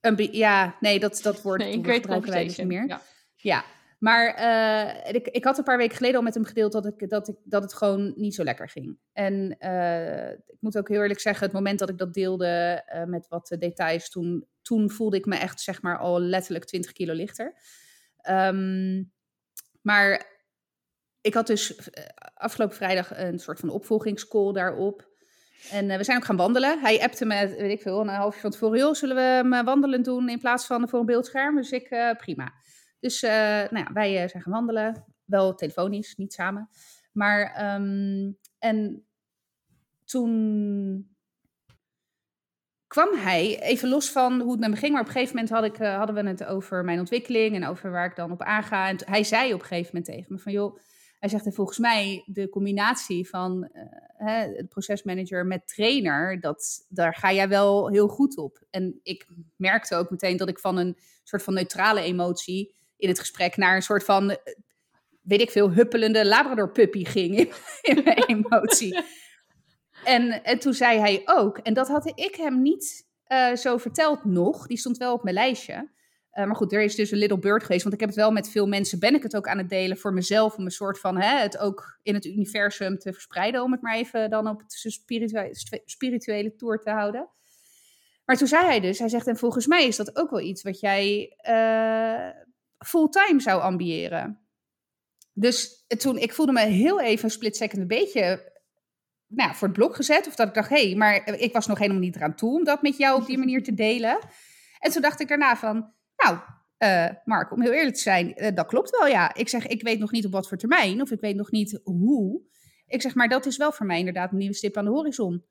een ja, nee, dat, dat woord Nee, great gebruiken wij niet meer. Ja. Ja, maar eh, ik, ik had een paar weken geleden al met hem gedeeld dat, ik, dat, ik, dat het gewoon niet zo lekker ging. En eh, ik moet ook heel eerlijk zeggen, het moment dat ik dat deelde eh, met wat details, toen, toen voelde ik me echt zeg maar al letterlijk 20 kilo lichter. Ehm, maar ik had dus afgelopen vrijdag een soort van opvolgingscall daarop. En we zijn ook gaan wandelen. Hij appte me, weet ik veel, een half uur van tevoren. Joh, zullen we hem wandelen doen in plaats van voor een beeldscherm? Dus ik, prima. Dus eh, nou ja, wij eh, zijn gaan wandelen. Wel telefonisch, niet samen. Maar, ehm, en toen kwam hij, even los van hoe het met me ging, maar op een gegeven moment had ik, uh, hadden we het over mijn ontwikkeling en over waar ik dan op aanga. En hij zei op een gegeven moment tegen me van, joh, hij zegt, en volgens mij de combinatie van hè, procesmanager met trainer, dat, daar ga jij wel heel goed op. En ik merkte ook meteen dat ik van een soort van neutrale emotie in het gesprek naar een soort van, eh, weet ik veel, huppelende Labrador puppy ging in, mijn emotie. En, en toen zei hij ook, en dat had ik hem niet uh, zo verteld nog, die stond wel op mijn lijstje. Uh, maar goed, er is dus een little bird geweest, want ik heb het wel met veel mensen, ben ik het ook aan het delen voor mezelf, om een soort van hè, het ook in het universum te verspreiden, om het maar even dan op de spirituele, spirituele tour te houden. Maar toen zei hij dus, hij zegt, en volgens mij is dat ook wel iets wat jij fulltime zou ambiëren. Dus toen, ik voelde me heel even een split second een beetje nou, voor het blok gezet. Of dat ik dacht, hé, hey, maar ik was nog helemaal niet eraan toe om dat met jou op die manier te delen. En toen dacht ik daarna van, nou, uh, Mark, om heel eerlijk te zijn, uh, dat klopt wel, ja. Ik zeg, ik weet nog niet op wat voor termijn, of ik weet nog niet hoe. Ik zeg, maar dat is wel voor mij inderdaad een nieuwe stip aan de horizon.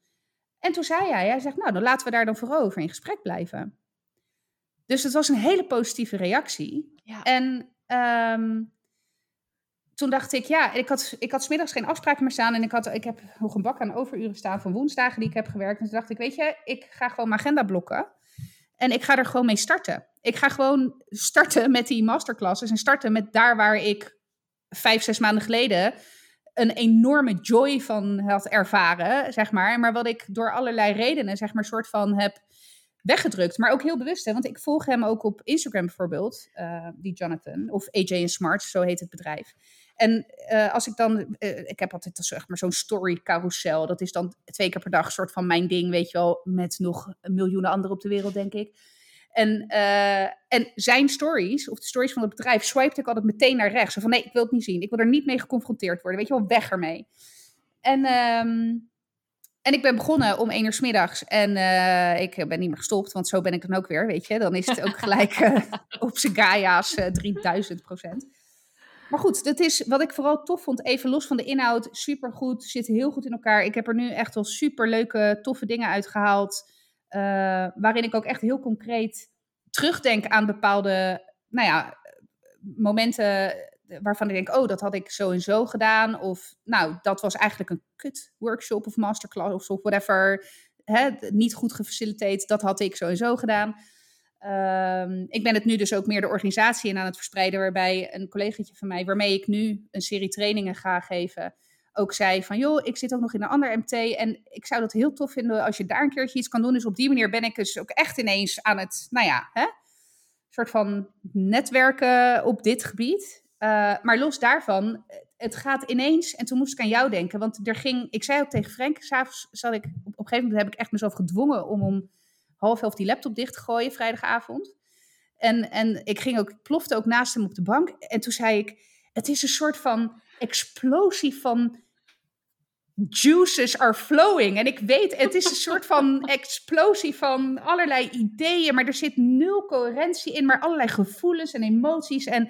En toen zei hij, hij zegt, nou, dan laten we daar dan voor over in gesprek blijven. Dus het was een hele positieve reactie. Ja. En um, toen dacht ik, ja, ik had, ik had smiddags geen afspraken meer staan. En ik, had, ik heb nog een bak aan overuren staan van woensdagen die ik heb gewerkt. En toen dacht ik, weet je, ik ga gewoon mijn agenda blokken. En ik ga er gewoon mee starten. Ik ga gewoon starten met die masterclasses. En starten met daar waar ik vijf, zes maanden geleden een enorme joy van had ervaren, zeg maar. Maar wat ik door allerlei redenen, zeg maar, soort van heb weggedrukt. Maar ook heel bewust, hè, want ik volg hem ook op Instagram bijvoorbeeld, uh, die Jonathan, of AJ Smart, zo heet het bedrijf. En uh, als ik dan, uh, ik heb altijd zeg maar zo'n story carousel. Dat is dan twee keer per dag soort van mijn ding, weet je wel, met nog miljoenen anderen op de wereld, denk ik. En, en zijn stories, of de stories van het bedrijf, swipte ik altijd meteen naar rechts. Van nee, ik wil het niet zien. Ik wil er niet mee geconfronteerd worden. Weet je wel, weg ermee. En, um, en ik ben begonnen om één uur s middags. En uh, ik ben niet meer gestopt, want zo ben ik dan ook weer, weet je. Dan is het ook gelijk uh, op zijn Gaia's 3000 procent. Maar goed, dat is wat ik vooral tof vond, even los van de inhoud. Super goed, zit heel goed in elkaar. Ik heb er nu echt wel super leuke, toffe dingen uitgehaald. Uh, waarin ik ook echt heel concreet terugdenk aan bepaalde, nou ja, momenten waarvan ik denk, oh, dat had ik zo en zo gedaan. Of, nou, dat was eigenlijk een kut workshop of masterclass of whatever. Hè, niet goed gefaciliteerd, dat had ik zo en zo gedaan. Um, ik ben het nu dus ook meer de organisatie in aan het verspreiden, waarbij een collegaatje van mij, waarmee ik nu een serie trainingen ga geven, ook zei van, joh, ik zit ook nog in een ander MT en ik zou dat heel tof vinden als je daar een keertje iets kan doen. Dus op die manier ben ik dus ook echt ineens aan het, nou ja, hè, soort van netwerken op dit gebied. Uh, maar los daarvan, het gaat ineens, en toen moest ik aan jou denken, want er ging, ik zei ook tegen Frank, s'avonds zat ik, op een gegeven moment heb ik echt mezelf gedwongen om om half elf die laptop dicht te gooien vrijdagavond. En, en ik ging ook, plofte ook naast hem op de bank. En toen zei ik, het is een soort van explosie van juices are flowing. En ik weet, het is een soort van explosie van allerlei ideeën, maar er zit nul coherentie in, maar allerlei gevoelens en emoties. En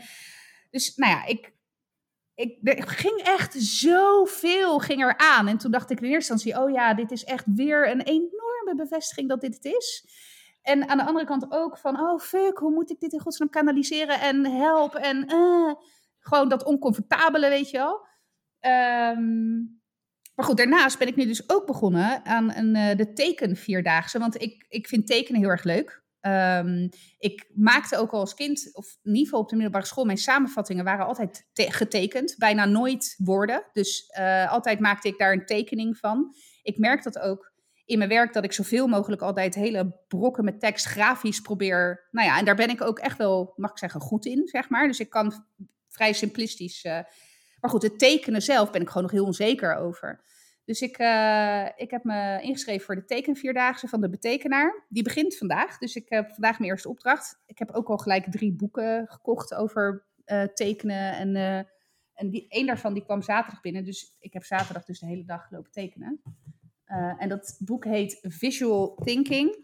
dus, nou ja, ik, ik, er ging echt zoveel ging er aan. En toen dacht ik in eerste instantie, oh ja, dit is echt weer een enorme bevestiging dat dit het is. En aan de andere kant ook van, oh fuck, hoe moet ik dit in godsnaam kanaliseren en helpen en uh, gewoon dat oncomfortabele, weet je wel. Um, maar goed, daarnaast ben ik nu dus ook begonnen aan een, uh, de want ik, ik vind tekenen heel erg leuk. Um, ik maakte ook al als kind, of in ieder geval op de middelbare school, mijn samenvattingen waren altijd getekend. Bijna nooit woorden. Dus uh, altijd maakte ik daar een tekening van. Ik merk dat ook in mijn werk, dat ik zoveel mogelijk altijd hele brokken met tekst grafisch probeer. Nou ja, en daar ben ik ook echt wel, mag ik zeggen, goed in, zeg maar. Dus ik kan vrij simplistisch. Uh, maar goed, het tekenen zelf ben ik gewoon nog heel onzeker over. Dus ik, uh, ik heb me ingeschreven voor de tekenvierdaagse van de betekenaar. Die begint vandaag, dus ik heb vandaag mijn eerste opdracht. Ik heb ook al gelijk drie boeken gekocht over uh, tekenen. En, uh, en die, één daarvan die kwam zaterdag binnen, dus ik heb zaterdag dus de hele dag lopen tekenen. en dat boek heet Visual Thinking.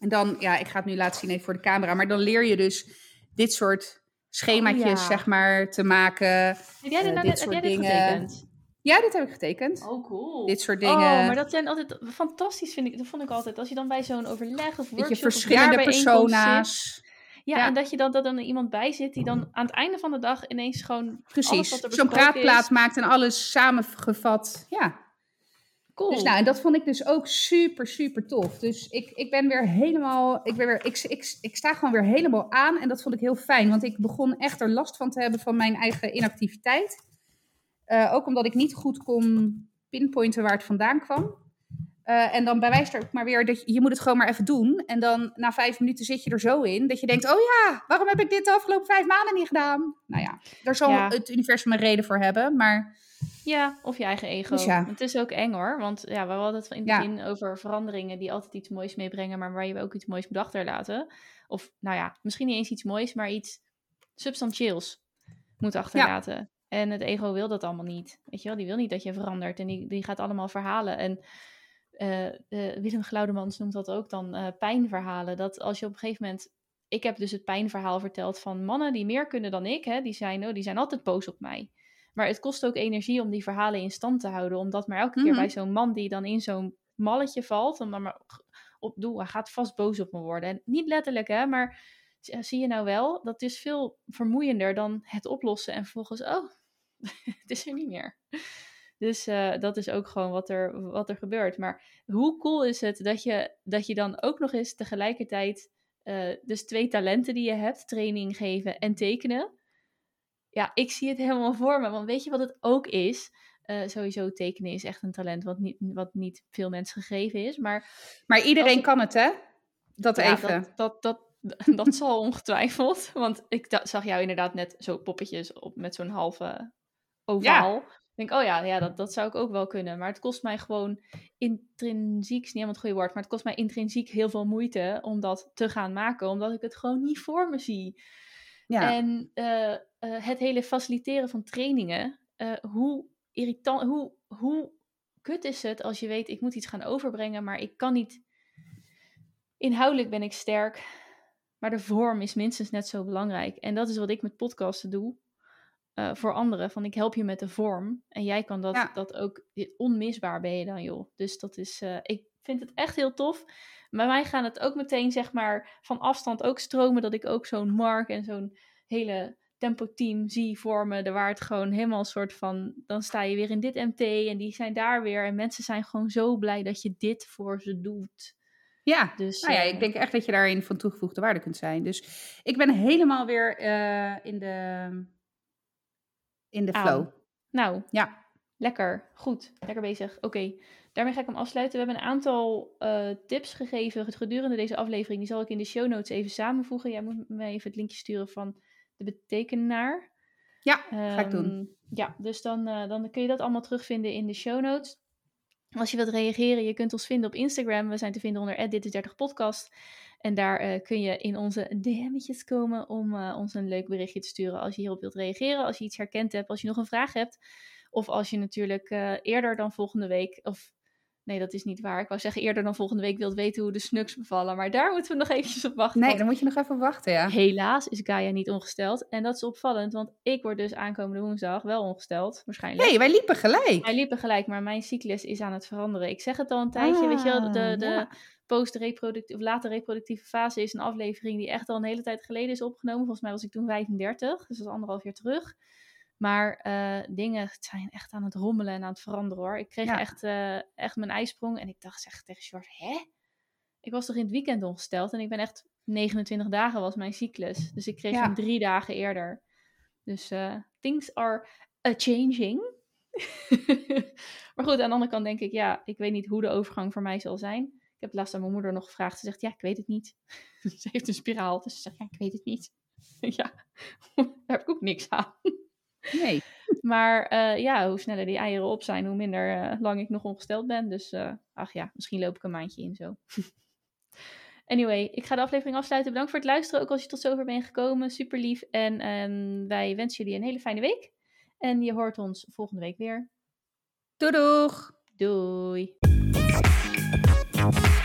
En dan, ja, ik ga het nu laten zien even voor de camera, maar dan leer je dus dit soort schemaatjes, oh, ja. zeg maar, te maken. Heb jij dit, nou, dit soort jij dit dingen. Getekend? Ja, dit heb ik getekend. Oh, cool. Dit soort dingen. Oh, maar dat zijn altijd fantastisch, vind ik. Dat vond ik altijd. Als je dan bij zo'n overleg of Beetje workshop verschillende zit. persona's. Ja, Ja. en dat je dan dat er iemand bij zit die dan aan het einde van de dag ineens gewoon Precies. Zo'n praatplaat is. maakt en alles samengevat. Ja. Cool. Dus nou, en dat vond ik dus ook super, super tof. Dus ik, ik ben weer helemaal, ik, ben weer, ik, ik, ik sta gewoon weer helemaal aan en dat vond ik heel fijn. Want ik begon echt er last van te hebben van mijn eigen inactiviteit. Eh, ook omdat ik niet goed kon pinpointen waar het vandaan kwam. Eh, en dan bewijst er ook maar weer dat je, je moet het gewoon maar even doen. En dan na vijf minuten zit je er zo in dat je denkt, oh ja, waarom heb ik dit de afgelopen vijf maanden niet gedaan? Nou ja, daar zal Ja. het universum een reden voor hebben, maar... Ja, of je eigen ego. Dus ja. Het is ook eng hoor. Want ja, we hadden het in het Ja. over veranderingen die altijd iets moois meebrengen, maar waar je ook iets moois moet achterlaten. Of nou ja, misschien niet eens iets moois, maar iets substantieels moet achterlaten. En het ego wil dat allemaal niet. Weet je wel, die wil niet dat je verandert. En die, die gaat allemaal verhalen. En eh, eh, Willem Glaudemans noemt dat ook dan eh, pijnverhalen. Dat als je op een gegeven moment... Ik heb dus het pijnverhaal verteld van mannen die meer kunnen dan ik. Hè, die, zijn, oh, die zijn altijd boos op mij. Maar het kost ook energie om die verhalen in stand te houden. Omdat maar elke keer Mhm. bij zo'n man die dan in zo'n malletje valt... om dan maar op doe, hij gaat vast boos op me worden. En niet letterlijk, hè, maar zie je nou wel, dat is veel vermoeiender dan het oplossen en vervolgens, oh, het is er niet meer. Dus eh, dat is ook gewoon wat er, wat er gebeurt. Maar hoe cool is het dat je, dat je dan ook nog eens tegelijkertijd, eh, dus twee talenten die je hebt, training geven en tekenen. Ja, ik zie het helemaal voor me. Want weet je wat het ook is? Eh, sowieso tekenen is echt een talent wat niet, wat niet veel mensen gegeven is. Maar Maar iedereen Als- kan het, hè? Dat ja, even. Dat, dat, dat, dat zal ongetwijfeld. Want ik zag jou inderdaad net zo poppetjes op met zo'n halve ovaal. Ik denk, oh ja, ja dat, dat zou ik ook wel kunnen. Maar het kost mij gewoon intrinsiek, is niet helemaal het goede woord, maar het kost mij intrinsiek heel veel moeite om dat te gaan maken. Omdat ik het gewoon niet voor me zie. Ja. En eh, eh, het hele faciliteren van trainingen, eh, hoe irritant, hoe, hoe kut is het als je weet, ik moet iets gaan overbrengen, maar ik kan niet. Inhoudelijk ben ik sterk, maar de vorm is minstens net zo belangrijk. En dat is wat ik met podcasten doe eh, voor anderen. Van ik help je met de vorm en jij kan dat, Ja. dat ook, onmisbaar ben je dan joh. Dus dat is, eh, ik vind het echt heel tof. Bij mij gaan het ook meteen zeg maar van afstand ook stromen dat ik ook zo'n Mark en zo'n hele tempo team zie vormen. De waar het gewoon helemaal een soort van, dan sta je weer in dit MT en die zijn daar weer. En mensen zijn gewoon zo blij dat je dit voor ze doet. ja. Dus, Nou ja, eh, ik denk echt dat je daarin van toegevoegde waarde kunt zijn. Dus ik ben helemaal weer eh, in, de, in de Aan. flow. Nou, Ja. lekker. Goed, lekker bezig. Oké, daarmee ga ik hem afsluiten. We hebben een aantal eh, tips gegeven gedurende deze aflevering. Die zal ik in de show notes even samenvoegen. Jij moet me even het linkje sturen van de betekenaar. Ja, ga ik doen. Ehm, Ja, dus dan, eh, dan kun je dat allemaal terugvinden in de show notes. Als je wilt reageren, je kunt ons vinden op Instagram. We zijn te vinden onder dit is 30 podcast. En daar eh, kun je in onze DM'tjes komen om eh, ons een leuk berichtje te sturen als je hierop wilt reageren. Als je iets herkend hebt, als je nog een vraag hebt. Of als je natuurlijk eh, eerder dan volgende week, of nee, dat is niet waar. Ik wou zeggen eerder dan volgende week wilt weten hoe de snuks bevallen. Maar daar moeten we nog eventjes op wachten. Nee, dan moet je nog even wachten, ja. Helaas is Gaia niet ongesteld. En dat is opvallend, want ik word dus aankomende woensdag wel ongesteld, waarschijnlijk. Nee, wij liepen gelijk. Wij liepen gelijk, maar mijn cyclus is aan het veranderen. Ik zeg het al een tijdje, weet je wel, de, Ah, de ja. Post-reproductieve, of late reproductieve fase is een aflevering die echt al een hele tijd geleden is opgenomen. Volgens mij was ik toen 35, dus dat is anderhalf jaar terug. Maar eh, dingen zijn echt aan het rommelen en aan het veranderen hoor. Ik kreeg Ja. echt, eh, echt mijn ijsprong en ik dacht zeg tegen George, hè? Ik was toch in het weekend ongesteld en ik ben echt 29 dagen was mijn cyclus. Dus ik kreeg Ja. hem drie dagen eerder. Dus eh, things are a changing. maar goed, aan de andere kant denk ik, ja, ik weet niet hoe de overgang voor mij zal zijn. Ik heb laatst aan mijn moeder nog gevraagd. Ze zegt, ja, ik weet het niet. ze heeft een spiraal, dus ze zegt, ja, ik weet het niet. ja, daar heb ik ook niks aan. Nee. Maar eh, ja, hoe sneller die eieren op zijn, hoe minder eh, lang ik nog ongesteld ben. Dus eh, ach ja, misschien loop ik een maandje in zo. anyway, ik ga de aflevering afsluiten. Bedankt voor het luisteren, ook als je tot zover bent gekomen. Super lief. En ehm, wij wensen jullie een hele fijne week. En je hoort ons volgende week weer. Doei doeg! Doei! now.